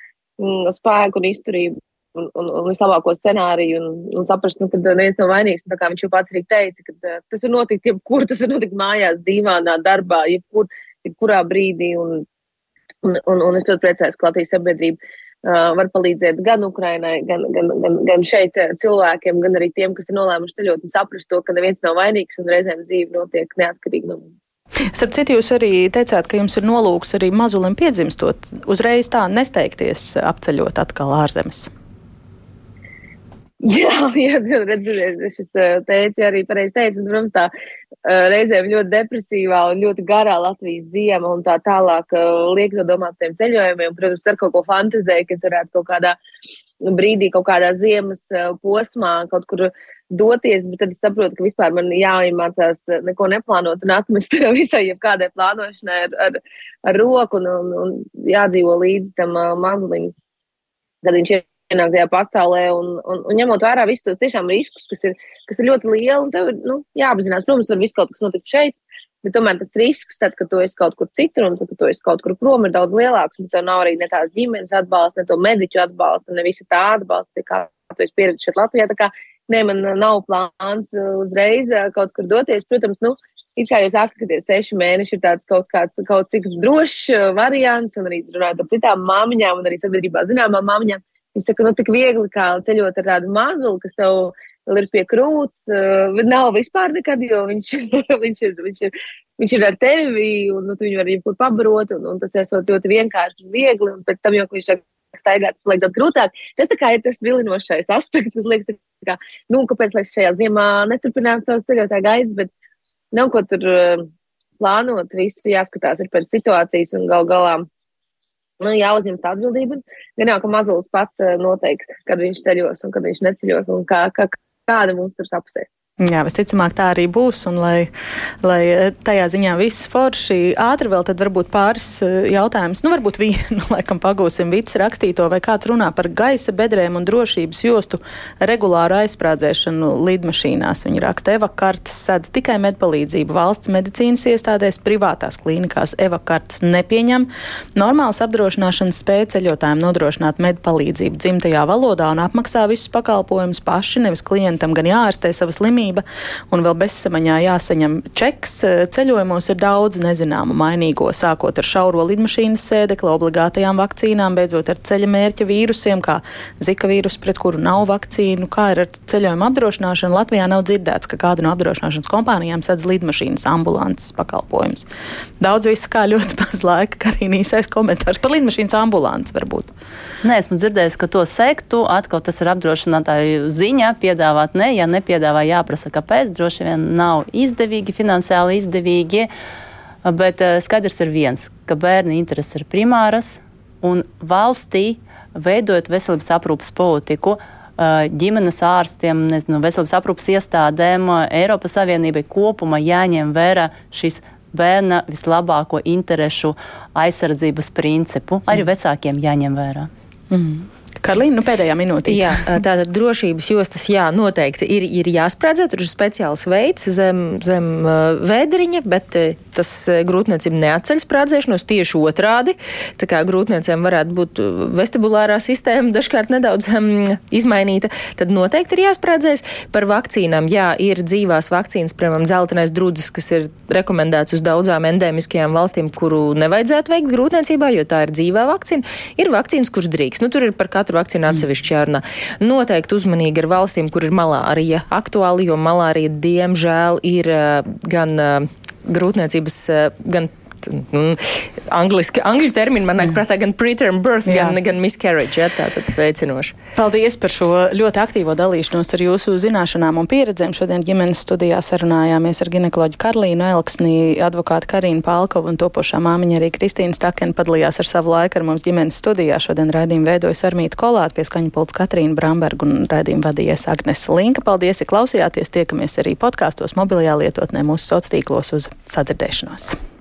mm, spēku un izturību un, un, un vislabāko scenāriju un, un saprast, nu, ka neviens nav vainīgs. Tā kā viņš jau pats arī teica, ka uh, tas var notikt jebkur, tas var notikt mājās, dīvānā darbā, jebkur, jebkurā brīdī. Un, un, un, un es ļoti priecājos, ka Latvijas sabiedrība uh, var palīdzēt gan Ukrainai, gan, gan, gan, gan šeit cilvēkiem, gan arī tiem, kas ir nolēmuši ceļot un saprast to, ka neviens nav vainīgs un reizēm dzīve notiek neatkarīgi no mums. Starp citu, jūs arī teicāt, ka jums ir nolūks arī mazulim piedzimstot, uzreiz tā nesteigties apceļot atkal ārzemes. Jā, jā redziet, šis teica arī pareizi teica, un, protams, tā reizēm ļoti depresīvā un ļoti garā Latvijas ziema un tā tālāk liek to domāt tiem ceļojumiem, protams, ar kaut ko fantazēju, ka es varētu kaut kādā brīdī, kaut kādā ziemas posmā kaut kur doties, bet tad es saprotu, ka vispār man jāiemācās neko neplānot un atmest visai jebkādai plānošanai ar, ar, ar roku un, un, un jādzīvo līdz tam mazulim, kad viņš ir ienāk tajā pasaulē un, un, un ņemot vērā visus tos tiešām riskus, kas ir, kas ir ļoti lieli, tev ir nu, jāapzinās, protams, var viss kaut kas notikt šeit, bet tomēr tas risks, tad, kad tu esi kaut kur citur un tad, kad tu esi kaut kur prom, ir daudz lielāks, tev nav arī ne tās ģimenes atbalsta, ne to mediķu atbalsta, ne visa tā atbalsta, kā tu esi pieredzējis šeit Latvijā. Ne, man nav plāns uzreiz kaut kur doties, protams, nu, It kā jūs sakat, ka tie seši mēneši ir tāds kaut kāds kaut cik drošs variants, un arī runājot ar citām māmiņām, un arī sabiedrībā zināmām māmiņām, Viņš saka, nu, tik viegli kā ceļot ar tādu mazuli, kas tev ir pie krūts, uh, nav vispār nekad, jo viņš, viņš, ir, viņš, ir, viņš ir ar tevi, un nu, tu viņu vari jebkur pabarot, un, un tas esot ļoti vienkārši un viegli, un pēc tam jau, ka viņš sāk staigāt, tas paliek daudz grūtāk. Tas kā ir tas vilinošais aspekts, kas liekas, kā, nu, kāpēc, lai šajā ziemā neturpinātu savus ceļotā gaidas, bet nav ko tur uh, plānot, visu jāskatās ir pēc situācijas un gal galā nu, jāuzņem tā atbildība. Gan jau, ka mazulis pats eh, noteiks, kad viņš ceļos un kad viņš neceļos un kā, kā, kāda mums tur sapsēs. Jā, visticamāk tā arī būs, un lai, lai eh, tajā ziņā viss forši ātri vēl, tad varbūt pāris eh, jautājumus, nu varbūt vienu, laikam pagūsim Vits rakstīto, vai kāds runā par gaisa bedrēm un drošības jostu regulāru aizsprādzēšanu lidmašīnās. Viņa raksta evakartas sadz tikai medpalīdzību valsts medicīnas iestādēs, privātās klīnikās evakartas nepieņem. Normāls apdrošināšanas spēja ceļotājiem nodrošināt medpalīdzību dzimtajā valodā un apmaksā visus pakalpojumus paši, nevis klientam gan jāārstē savas slimības slimība, un vēl bezsamaņā jāsaņem čeks. Ceļojumos ir daudz nezināmu mainīgo, sākot ar šauro lidmašīnas sēdekli, obligātajām vakcīnām, beidzot ar ceļa mērķa vīrusiem, kā zika vīrusu, pret kuru nav vakcīnu, kā ir ar ceļojuma apdrošināšanu. Latvijā nav dzirdēts, ka kāda no apdrošināšanas kompānijām sedz lidmašīnas ambulances pakalpojumus. Daudz viss kā ļoti maz laika, kā arī īsais komentārs par lidmašīnas ambulanci varbūt. Nē, esmu dzirdējis, ka to sektu. Atkal tas ir apdrošinātāju ziņa piedāvāt, ne, ja nepiedāvā, jāprasa jāprasa, kāpēc. Droši vien nav izdevīgi, finansiāli izdevīgi. Bet eh, skaidrs ir viens, ka bērnu intereses ir primāras un valstī veidojot veselības aprūpas politiku. Eh, ģimenes ārstiem, nezinu, veselības aprūpas iestādēm, Eiropas Savienībai kopumā jāņem vērā šis bērna vislabāko interešu aizsardzības principu. Arī mm. vecākiem jāņem vērā. Mm. Karlīna, nu pēdējā minūtē. Jā, tātad drošības jostas, jā, noteikti ir, ir jāsprādzē. Tur ir speciāls veids zem, zem vēdriņa, bet tas grūtniecība neatceļ sprādzēšanos tieši otrādi. Tā kā grūtniecēm varētu būt vestibulārā sistēma dažkārt nedaudz um, izmainīta, tad noteikti ir jāsprādzēs. Par vakcīnām, jā, ir dzīvās vakcīnas, piemēram, dzeltenais drudzis, kas ir rekomendēts uz daudzām endēmiskajām valstīm, kuru nevajadzētu veikt grūtniecībā, jo tā ir dzīvā vakcīna. Ir vakcīnas, kuras drīkst. Nu, tur ir par katru vakcīnu atsevišķi jārunā. Noteikti uzmanīgi ar valstīm, kur ir malārija aktuāli, jo malārija diemžēl ir uh, gan uh, grūtniecības, uh, gan mm, angliski, angļu termini man nāk prātā gan preterm birth, Jā. gan, gan miscarriage, ja, tātad veicinoši. Paldies par šo ļoti aktīvo dalīšanos ar jūsu zināšanām un pieredzēm. Šodien ģimenes studijā sarunājāmies ar ginekoloģu Karlīnu Elksnī, advokātu Karīnu Palkovu un topošā māmiņa arī Kristīna Stakena padalījās ar savu laiku ar mums ģimenes studijā. Šodien raidījumu veidojas Armīta Kolāta, pie skaņa pults Katrīna Bramberga un raidījumu vadījies Agnes Linka. Paldies, ja klausījāties. Tiekamies arī podkāstos, mobilajā lietotnē, mūsu sociālos tīklos uz sadzirdēšanos.